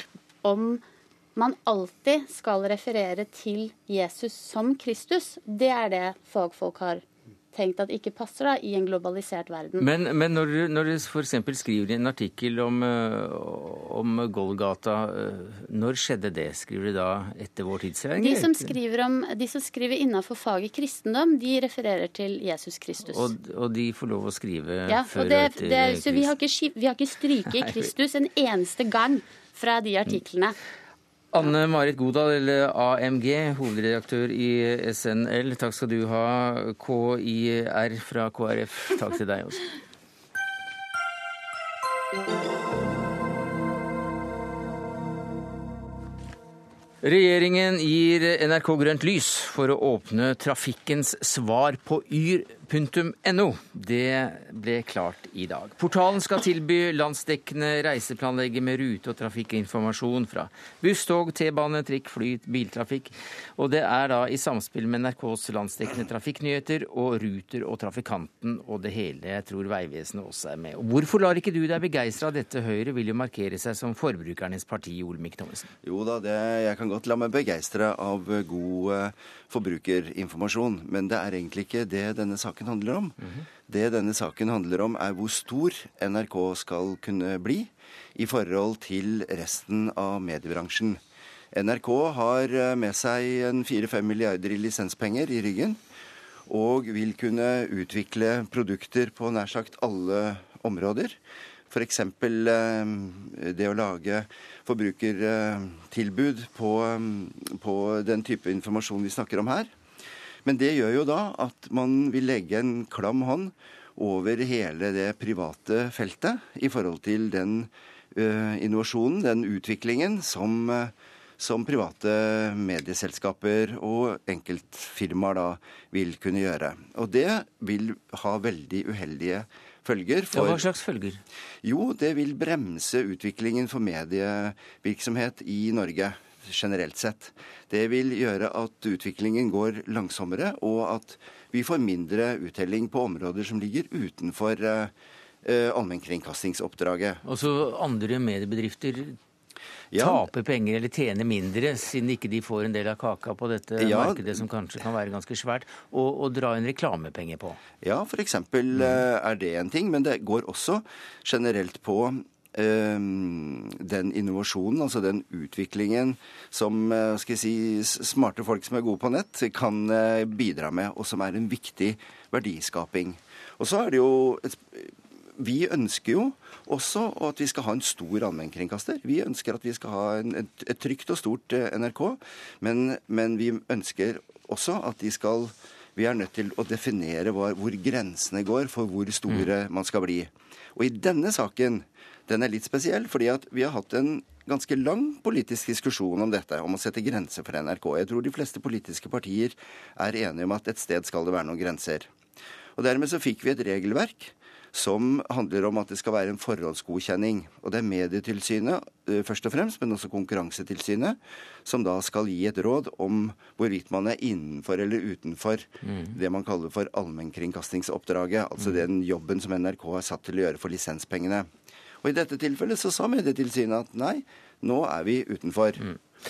K: om man alltid skal referere til Jesus som Kristus. Det er det fagfolk har tenkt at ikke passer da, i en globalisert verden.
A: Men, men når, du- når du f.eks. skriver i en artikkel om, eh, om Golgata, eh, når skjedde det? Skriver du da etter vår tidsregning?
K: de som skriver, om, de som skriver innenfor faget kristendom, de refererer til Jesus Kristus.
A: Og, og de får lov å skrive
K: ja,
A: før
K: og det,
A: og etter
K: det, så vi har ikke, vi har ikke stryket (laughs) Kristus en eneste gang fra de artiklene.
A: Anne Marit Godal, eller AMG, hovedredaktør i SNL. Takk skal du ha. KIR fra KrF. Takk til deg også. Regjeringen gir NRK grønt lys for å åpne trafikkens svar på yr.no. Det ble klart i dag. Portalen skal tilby landsdekkende reiseplanlegger med rute- og trafikkinformasjon fra buss, tog, T-bane, trikk, fly, biltrafikk. Og det er da i samspill med NRKs landsdekkende trafikknyheter og Ruter og Trafikanten og det hele. Jeg tror Vegvesenet også er med. Og hvorfor lar ikke du deg begeistre av dette? Høyre vil jo markere seg som forbrukernes parti, Olemic Thommessen.
L: Jo da, det, jeg kan godt la meg begeistre av god forbrukerinformasjon, men det er egentlig ikke det denne saken handler om. Det denne saken handler om, er hvor stor NRK skal kunne bli i forhold til resten av mediebransjen. NRK har eh, med seg en 4-5 milliarder i lisenspenger i ryggen, og vil kunne utvikle produkter på nær sagt alle områder. F.eks. det å lage forbrukertilbud på, eh, på den type informasjon vi snakker om her. Men det gjør jo da at man vil legge en klam hånd over hele det private feltet i forhold til den eh, innovasjonen, den utviklingen, som, eh, som private medieselskaper og enkeltfirmaer da vil kunne gjøre. Og det vil ha veldig uheldige følger.
A: Ja, hva slags følger?
L: Jo, det vil bremse utviklingen for medievirksomhet i Norge generelt sett. Det vil gjøre at utviklingen går langsommere, og at vi får mindre uttelling på områder som ligger utenfor eh, eh, allmennkringkastingsoppdraget.
A: Og så andre mediebedrifter
L: Ja.
A: tape penger eller tjene mindre, siden ikke de får en del av kaka på dette
L: Ja.
A: markedet, som kanskje kan være ganske svært, og, og dra inn reklamepenger på.
L: Ja, for eksempel eh, er det en ting, men det går også generelt på eh, den innovasjonen, altså den utviklingen som eh, skal jeg si, smarte folk som er gode på nett, kan bidra med, og som er en viktig verdiskaping. Og så er det jo et, vi ønsker jo også at vi skal ha en stor allmennkringkaster. Vi ønsker at vi skal ha en, et, et trygt og stort eh, NRK, men, men vi ønsker også at de skal Vi er nødt til å definere hvor, hvor grensene går for hvor store man skal bli. Og i denne saken, den er litt spesiell, fordi at vi har hatt en ganske lang politisk diskusjon om dette, om å sette grenser for NRK. Jeg tror de fleste politiske partier er enige om at et sted skal det være noen grenser. Og dermed så fikk vi et regelverk som handler om at det skal være en forhåndsgodkjenning. Og det er Medietilsynet eh, først og fremst, men også Konkurransetilsynet, som da skal gi et råd om hvorvidt man er innenfor eller utenfor det man kaller for allmennkringkastingsoppdraget. Altså den jobben som NRK er satt til å gjøre for lisenspengene. Og i dette tilfellet så sa Medietilsynet at nei, nå er vi utenfor.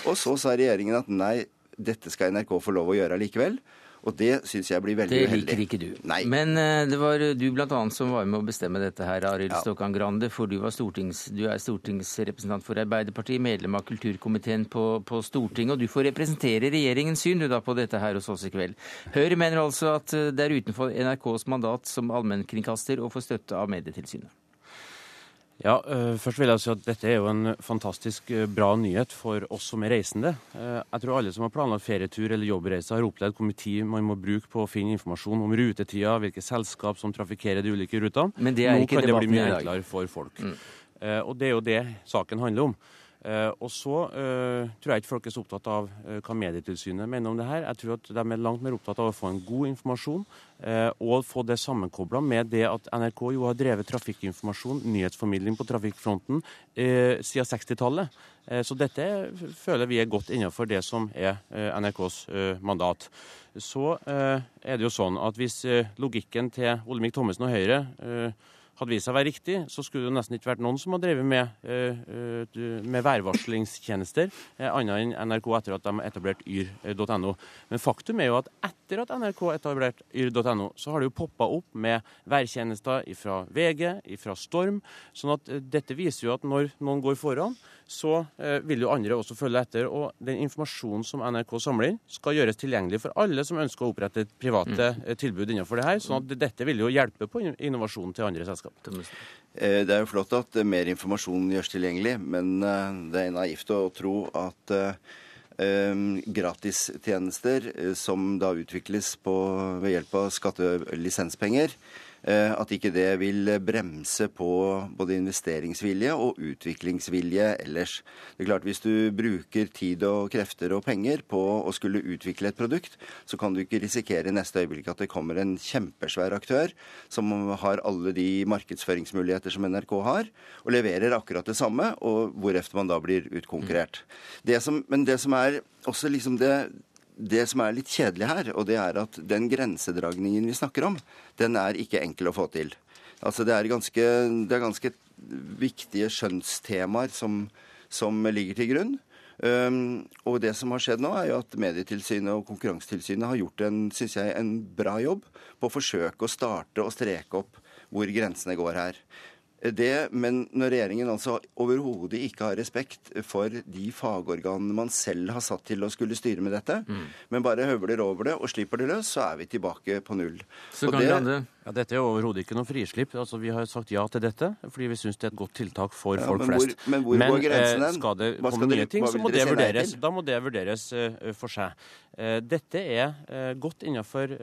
L: Og så sa regjeringen at nei, dette skal NRK få lov å gjøre allikevel. Og det syns jeg blir veldig
A: Det
L: uheldig.
A: liker ikke du.
L: Nei.
A: Men eh, det var du blant annet som var med å bestemme dette her, Arild
L: Ja.
A: Stokkan Grande. For du, var stortings, du er stortingsrepresentant for Arbeiderpartiet, medlem av kulturkomiteen på, på Stortinget. Og du får representere regjeringens syn du da på dette her hos oss i kveld. Høyre mener altså at eh, det er utenfor NRKs mandat som allmennkringkaster å få støtte av Medietilsynet.
M: Ja, øh, først vil jeg si at Dette er jo en fantastisk øh, bra nyhet for oss som er reisende. Eh, Jeg tror alle som har planlagt ferietur eller jobbreise, har opplevd hvor mye tid man må bruke på å finne informasjon om rutetida, hvilke selskap som trafikkerer de ulike rutene.
A: Men det er
M: Nå
A: ikke
M: kan det bli mye enklere for folk.
A: Mm.
M: Eh, Og det er jo det saken handler om. Eh, og så eh, tror jeg ikke folk er så opptatt av eh, hva Medietilsynet mener om det her. Jeg tror at de er langt mer opptatt av å få en god informasjon, og få det sammenkobla med det at NRK jo har drevet trafikkinformasjon, nyhetsformidling på trafikkfronten, siden 60-tallet. Eh, så dette føler vi er godt innenfor det som er NRKs mandat. Så er det jo sånn at hvis logikken til Olemic Thommessen og Høyre hadde vist seg å være riktig, så skulle det nesten ikke vært noen som har drevet med, eh, eh, med værvarslingstjenester, eh, annet enn NRK etter at de etablerte yr.no. Men faktum er jo at etter at NRK etablerte yr.no, så har det jo poppa opp med værtjenester fra VG, fra Storm. sånn at dette viser jo at når noen går foran, så vil jo andre også følge etter. Og den informasjonen som NRK samler inn, skal gjøres tilgjengelig for alle som ønsker å opprette private eh, tilbud innenfor det her. sånn at dette vil jo hjelpe på innovasjonen til andre selskap.
L: Eh, Det er jo flott at eh, mer informasjon gjøres tilgjengelig, men eh, det er naivt å tro at gratistjenester som da utvikles på, ved hjelp av skattelisenspenger, at ikke det vil bremse på både investeringsvilje og utviklingsvilje ellers. Det er klart Hvis du bruker tid og krefter og penger på å skulle utvikle et produkt, så kan du ikke risikere i neste øyeblikk at det kommer en kjempesvær aktør som har alle de markedsføringsmuligheter som NRK har, og leverer akkurat det samme, og hvorefter man da blir utkonkurrert. Det som, men det som er også liksom det det som er litt kjedelig her, og det er at den grensedragningen vi snakker om, den er ikke enkel å få til. Altså det er ganske, det er ganske viktige skjønnstemaer som, som ligger til grunn. Um, og det som har skjedd nå, er jo at Medietilsynet og Konkurransetilsynet har gjort en, synes jeg, en bra jobb på å forsøke å starte og streke opp hvor grensene går her. Det, men når regjeringen altså overhodet ikke har respekt for de fagorganene man selv har satt til å skulle styre med dette, men bare høvler over det og slipper det løs, så er vi tilbake på null.
A: Så
L: Og
A: kan
L: det-
A: Grande
M: Ja, Dette er overhodet ikke noe frislipp. Altså, Vi har sagt ja til dette fordi vi syns det er et godt tiltak for
L: Ja,
M: folk
L: men hvor-
M: flest.
L: men hvor går grensen
M: eh,
L: hen?
M: skal det
L: Hva
M: komme nye ting, så må det vurderes. Da må det vurderes uh, for seg. Uh, dette er uh, godt innenfor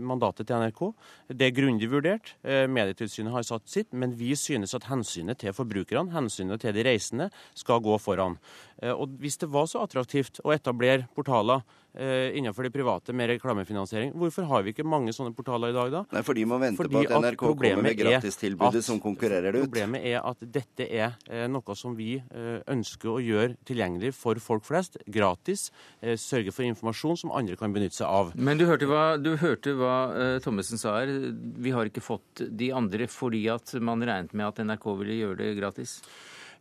M: mandatet til NRK. Det er grundig vurdert. Medietilsynet har satt sitt, men vi synes at hensynet til forbrukerne, hensynet til de reisende, skal gå foran. Og hvis det var så attraktivt å etablere portaler innenfor det private med reklamefinansiering, hvorfor har vi ikke mange sånne portaler i dag da?
L: Nei, for de må vente
M: Fordi
L: på at NRK kommer
M: problemet
L: med gratistilbudet
M: at-
L: som konkurrerer det ut.
M: Problemet er at dette er eh, noe som vi eh, ønsker å gjøre tilgjengelig for folk flest, gratis. Eh, sørge for informasjon som andre kan benytte seg av.
A: Men du hørte hva, du hørte hva eh, Thommessen sa her. Vi har ikke fått de andre fordi at man regnet med at NRK ville gjøre det gratis.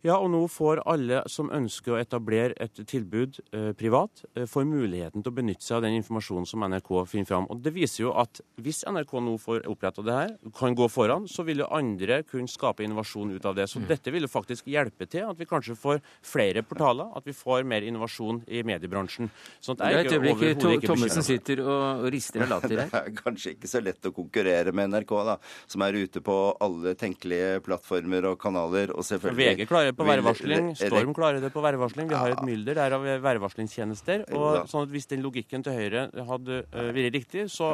M: Ja, og nå får alle som ønsker å etablere et tilbud eh, privat, eh, får muligheten til å benytte seg av den informasjonen som NRK finner fram. Og Det viser jo at hvis NRK nå får oppretta det her, kan gå foran, så vil jo andre kunne skape innovasjon ut av det. Så dette vil jo faktisk hjelpe til at vi kanskje får flere portaler, at vi får mer innovasjon i mediebransjen. Sånn at
A: Det er et øyeblikk Thommessen sitter og og rister av latter (laughs)
L: Det er kanskje ikke så lett å konkurrere med NRK, da, som er ute på alle tenkelige plattformer og kanaler. og selvfølgelig...
M: VG klarer det på værvarsling, Storm klarer det på værvarsling. Vi har et mylder der av værvarslingstjenester. Og sånn at Hvis den logikken til Høyre hadde øh, vært riktig, så,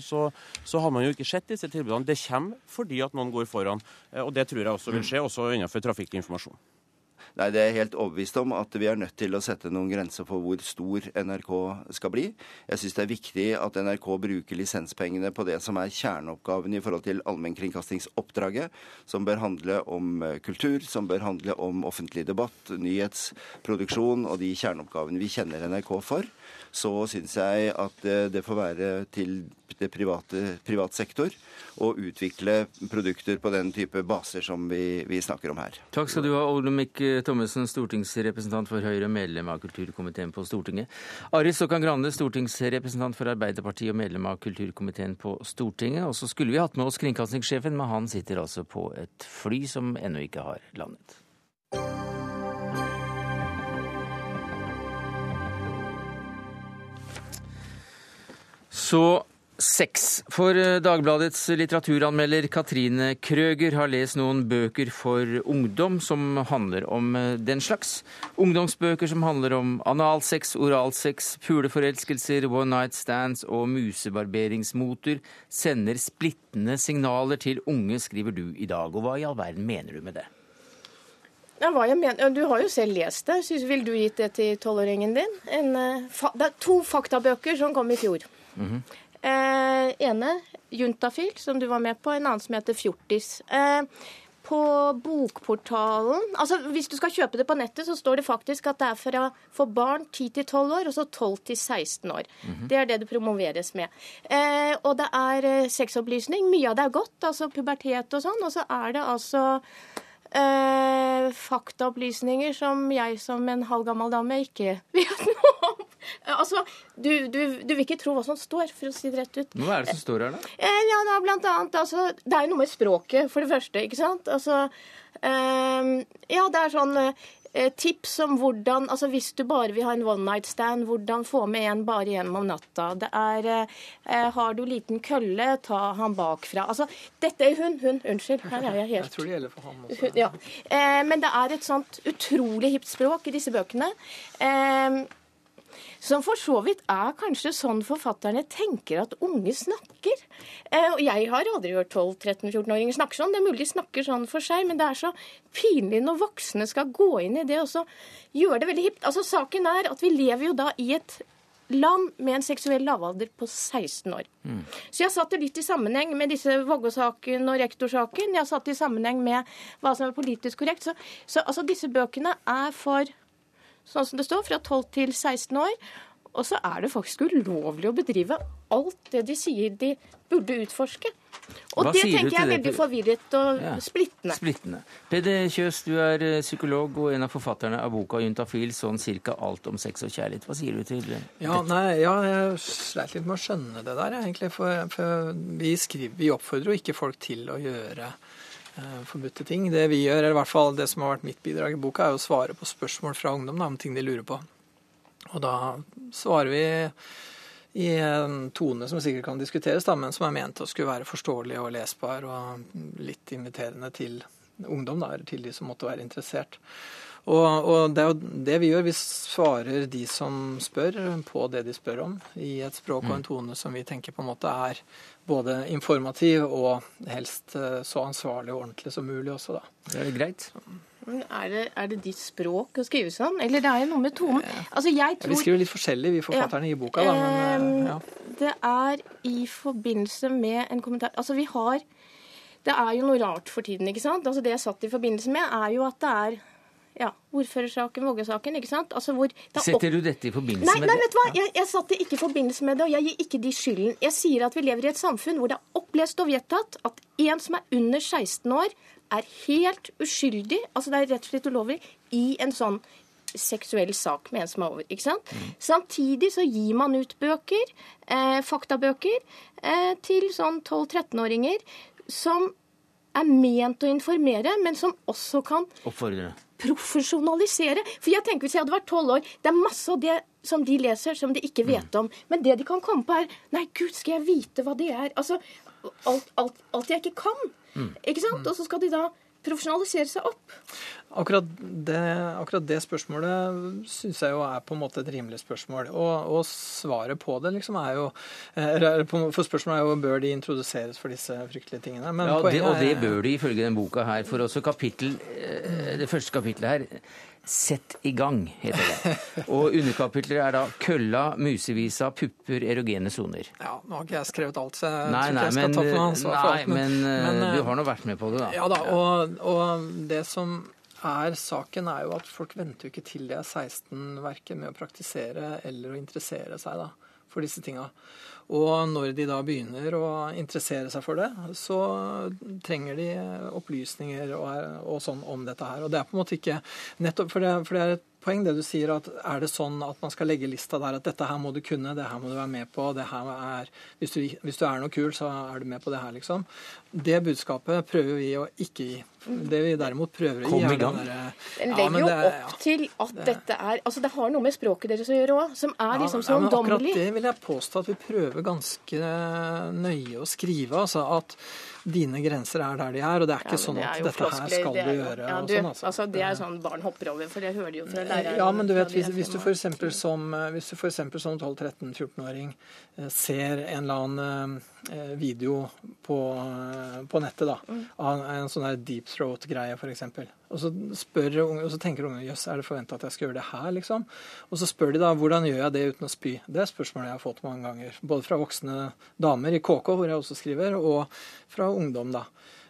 M: så, så har man jo ikke sett disse tilbudene. Det kommer fordi at noen går foran. Eh, Og det tror jeg også vil skje, også innenfor trafikkinformasjon.
L: Nei, det er jeg helt overbevist om at vi er nødt til å sette noen grenser for hvor stor NRK skal bli. Jeg syns det er viktig at NRK bruker lisenspengene på det som er kjerneoppgaven i forhold til allmennkringkastingsoppdraget, som bør handle om eh, kultur, som bør handle om offentlig debatt, nyhetsproduksjon og de kjerneoppgavene vi kjenner NRK for. Så syns jeg at eh, det får være til det private, privat sektor å utvikle produkter på den type baser som vi, vi snakker om her.
A: Takk skal du ha, Olemic Thommessen, stortingsrepresentant for Høyre medlem av kulturkomiteen på Stortinget. Aris Stokkan Grande, stortingsrepresentant for Arbeiderpartiet og medlem av kulturkomiteen på Stortinget. Og så skulle vi hatt med oss kringkastingssjefen, men han sitter altså på et fly som ennå ikke har landet. Så sex. For eh, Dagbladets litteraturanmelder Katrine Krøger har lest noen bøker for ungdom som handler om eh, den slags. Ungdomsbøker som handler om analsex, oralsex, puleforelskelser, one night stands og musebarberingsmoter sender splittende signaler til unge, skriver du i dag. Og hva i all verden mener du med det?
N: Ja, hva jeg mener, Du har jo selv lest det. Vil du gitt det til tolvåringen din? En, eh, det er to faktabøker som kom i fjor. Eh, ene, Juntafil, som du var med på. En annen som heter Fjortis. Eh, på Bokportalen altså Hvis du skal kjøpe det på nettet, så står det faktisk at det er fra, for barn 10 til 12 år, og så 12 til 16 år. Det er det det promoveres med. Eh, og det er eh, sexopplysning. Mye av det er godt, altså pubertet og sånn. Og så er det altså eh, faktaopplysninger som jeg som en halvgammel dame ikke (laughs) vet Altså, du, du, du vil ikke tro hva som står, for å si det rett ut.
A: Hva er det som står her, da?
N: Eh, Ja, da, blant annet, altså, Det er jo noe med språket, for det første. ikke sant? Altså, um, ja, det er sånn eh, tips om hvordan altså Hvis du bare vil ha en one night stand, hvordan få med en bare gjennom natta. Det er eh, Har du liten kølle, ta han bakfra. Altså, dette er hun. Hun, unnskyld. Her er jeg helt
O: Jeg tror det gjelder for ham også.
N: hun- Ja. Eh, men det er et sånt utrolig hipt språk i disse bøkene. Eh, som for så vidt er kanskje sånn forfatterne tenker at unge snakker. Eh, og jeg har aldri hørt 12-13-14-åringer snakke sånn. Det er mulig de snakker sånn for seg, men det er så pinlig når voksne skal gå inn i det og så gjøre det veldig hipt. Altså, saken er at vi lever jo da i et land med en seksuell lavalder på 16 år. Så jeg satte litt i sammenheng med disse Vågå-saken og rektorsaken. Jeg satte i sammenheng med hva som er politisk korrekt. Så, så altså, disse bøkene er for, sånn som det står, fra 12 til 16 år. Og så er det faktisk ulovlig å bedrive alt det de sier de burde utforske. Og
A: Hva
N: det tenker jeg er
A: det,
N: veldig forvirret og
A: Ja.
N: splittende.
A: Splittende. Peder Kjøs, du er eh, psykolog og en av forfatterne av boka 'Juntafil', sånn cirka alt om sex og kjærlighet. Hva sier du til det?
O: Ja, nei, ja, jeg sleit litt med å skjønne det der, egentlig. For, for vi, skriver, vi oppfordrer jo ikke folk til å gjøre forbudte ting. Det vi gjør, eller i hvert fall det som har vært mitt bidrag i boka, er å svare på spørsmål fra ungdom da, om ting de lurer på. Og da svarer vi i en tone som sikkert kan diskuteres, da, men som er ment å skulle være forståelig og lesbar og litt inviterende til ungdom, da, eller til de som måtte være interessert. Og, og det er jo det vi gjør. Vi svarer de som spør, på det de spør om, i et språk og en tone som vi tenker på en måte er både informativ og helst eh, så ansvarlig og ordentlig som mulig også, da.
A: Er det greit?
N: Men Er det, er det ditt språk å skrive sånn? Eller det er jo noe med tonen. Altså, jeg
O: Ja, vi skriver litt forskjellig, vi forfatterne i boka, da, men eh, ja.
N: Det er i forbindelse med en kommentar Altså, vi har Det er jo noe rart for tiden, ikke sant? Altså, det jeg satt i forbindelse med, er jo at det er ja, ordførersaken, Vågå-saken, ikke sant? Altså hvor er
A: Setter du dette i forbindelse
N: Nei,
A: med
N: nei,
A: det?
N: vet du hva? Jeg, jeg satte ikke i forbindelse med det, og jeg gir ikke de skylden. Jeg sier at vi lever i et samfunn hvor det er opplest og vedtatt at en som er under 16 år, er helt uskyldig, altså det er rett og slett ulovlig, i en sånn seksuell sak med en som er over. ikke sant? Samtidig så gir man ut bøker, eh, faktabøker, eh, til sånn 12-13-åringer som er ment å informere, men som også kan
A: Oppfordre.
N: Profesjonalisere. For jeg tenker Hvis jeg hadde vært tolv år, det er masse av det som de leser, som de ikke vet om. Men det de kan komme på, er Nei, gud, skal jeg vite hva det er? Altså, alt, alt, alt jeg ikke kan. Ikke sant? Og så skal de da profesjonalisere seg opp.
O: Akkurat det, akkurat det spørsmålet syns jeg jo er på en måte et rimelig spørsmål. Og, og svaret på det liksom er jo eh, For spørsmålet er jo bør de introduseres for disse fryktelige tingene. Men
A: Ja, det, og det
O: er-
A: bør de ifølge den boka her. For også kapittel, eh, det første kapittelet her Sett i gang, heter det. Og underkapitler er da kølla, musevisa, pupper, erogene soner.
O: Ja, Nå har ikke jeg skrevet alt, så jeg
A: Nei,
O: tror ikke jeg skal
A: men,
O: ta på meg ansvar for alt.
A: men, eh,
O: men, eh,
A: du har nå vært med på det, da.
O: Ja da, og, og det som er saken, er jo at folk venter jo ikke til de er 16 verken med å praktisere eller å interessere seg da, for disse tinga. Og når de da begynner å interessere seg for det, så trenger de opplysninger og, og sånn om dette her. Og det er på en måte ikke nettopp For det, for det er et poeng det du sier, at er det sånn at man skal legge lista der at dette her må du kunne, det her må du være med på, det her er Hvis du, hvis du er noe kul, så er du med på det her, liksom. Det budskapet prøver vi å ikke gi. Det vi derimot prøver å gi, er den derre
N: Den
O: Ja,
N: legger jo
O: det-
N: opp til at dette er Altså, det har noe med språket deres å gjøre òg, som er liksom så
O: ja, akkurat det vil jeg påstå at vi prøver ganske nøye å skrive. Altså at dine grenser er der de er, og det er ikke
N: Ja,
O: sånn at dette her skal du
N: er jo-
O: gjøre.
N: Ja,
O: og
N: du,
O: sånn, altså.
N: altså, det er sånn barn hopper over, for jeg hører jo fra læreren.
O: Ja, men du vet, hvis, hvis du f.eks. som, eh, hvis du for som 12-13-14-åring eh, ser en eller annen eh, video på, eh, på nettet da,
N: Mm.
O: av en sånn der deep throat-greie f.eks., og så spør unge, og så tenker ungene jøss, er det forventa at jeg skal gjøre det her, liksom? Og så spør de da hvordan gjør jeg det uten å spy? Det er spørsmålet jeg har fått mange ganger. Både fra voksne damer i KK, hvor jeg også skriver, og fra ungdom, da.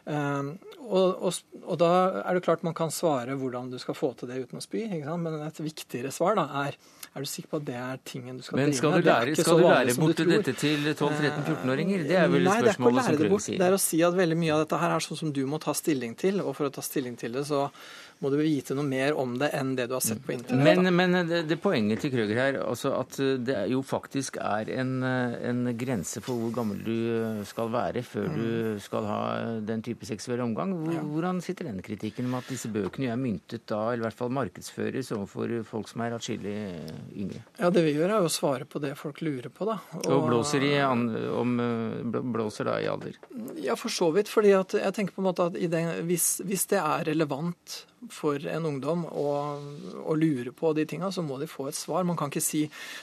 O: Um, og, og, og da er det klart man kan svare hvordan du skal få til det uten å spy, men et viktigere svar da er er du sikker på at det er tingen du skal drive med?
A: Men
O: skal du
A: lære, skal du lære bort dette til 12-13-14-åringer? Det er vel
O: Nei, det er ikke å
A: spørsmålet som
O: lære det bort. Det er å si at veldig mye av dette her er sånn som du må ta stilling til, og for å ta stilling til det, så må du vite noe mer om det enn det du har sett på internett.
A: Men, men det, det poenget til Krøger her, altså at det er jo faktisk er en, en grense for hvor gammel du skal være før
O: Mm.
A: du skal ha den type seksuell omgang. Hvor, Hvordan sitter den kritikken med at disse bøkene er myntet da, eller i hvert fall markedsføres overfor folk som er atskillig yngre?
O: Ja, det vi gjør er jo å svare på det folk lurer på, da.
A: Og blåser, i, om, eh, blåser da i alder.
O: Ja, for så vidt. fordi at jeg tenker på en måte at i den, hvis, hvis det er relevant for en ungdom å, å lure på de tinga, så må de få et svar. Man kan ikke si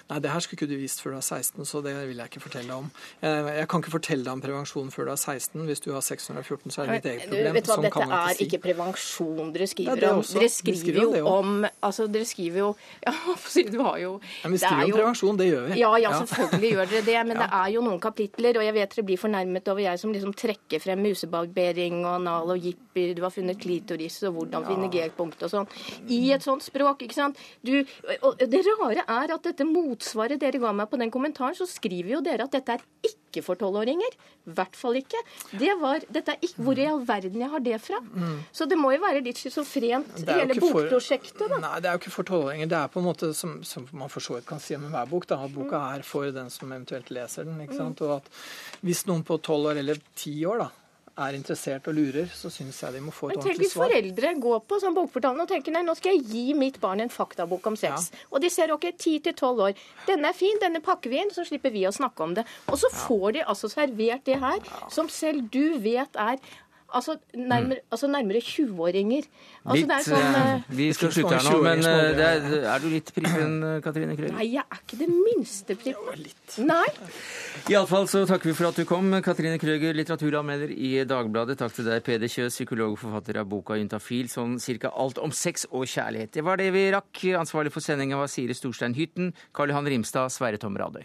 O: nei, det her skulle ikke du visst før du er 16, så det vil jeg ikke fortelle deg om. Jeg, jeg kan ikke fortelle deg om prevensjon før du er 16. Hvis du har 614, så er det ditt eget
N: Du,
O: problem.
N: vet du hva,
O: Sånn
N: Dette
O: man
N: er
O: ikke si.
N: ikke prevensjon dere skriver
O: Ja, det
N: om. Dere skriver
O: skriver
N: jo
O: om det
N: om altså Dere skriver jo (laughs) Ja, si du har jo
O: Ja, men vi skriver
N: jo om
O: prevensjon, det gjør vi.
N: Ja, ja,
O: Ja.
N: gjør dere det. Men (laughs) det er jo noen kapitler, og jeg vet dere blir fornærmet over jeg som liksom trekker frem musebarbering og anal og jipper, du har funnet klitoris og hvordan finne G-punkt og sånn. I et sånt språk, ikke sant. Du, og det rare er at dette motsvaret dere ga meg på den kommentaren, så skriver jo dere at dette er ikke for tolvåringer. I hvert fall ikke. Det var, dette er ikke, Hvor i all verden jeg har det fra? Så det må jo være litt schizofrent, hele bokprosjektet. da.
O: Nei, det er jo ikke for tolvåringer. Det er på en måte som, som man for så vidt kan si om enhver bok, da, at boka er for den som eventuelt leser den. ikke sant? Og at hvis noen på tolv år eller ti år da, er interessert og lurer, så syns jeg de må få et
N: Men tenk
O: ordentlig
N: hvis
O: svar.
N: foreldre går på sånn bokportalen og tenker nei, nå skal jeg gi mitt barn en faktabok om sex. Og de ser ok, 10-12 år. Denne er fin, denne pakker vi inn, så slipper vi å snakke om det. Og så får de altså servert det her, som selv du vet er Altså nærmere, altså nærmere 20-åringer. Altså,
A: Litt,
N: sånn
A: eh, vi skal slutte her nå, men uh, det er, er du litt prippen, Katrine Krøger?
N: Nei, jeg er ikke det minste prippen. Nei.
A: Iallfall så takker vi for at du kom. Katrine Krøger, litteraturanmelder i Dagbladet. Takk til deg, Peder Kjøs, psykolog og forfatter av boka 'Juntafil', sånn cirka alt om sex og kjærlighet. Det var det vi rakk. Ansvarlig for sendinga var Sire Storstein Hytten. Karl Johan Rimstad, Sverre Tom Radøy.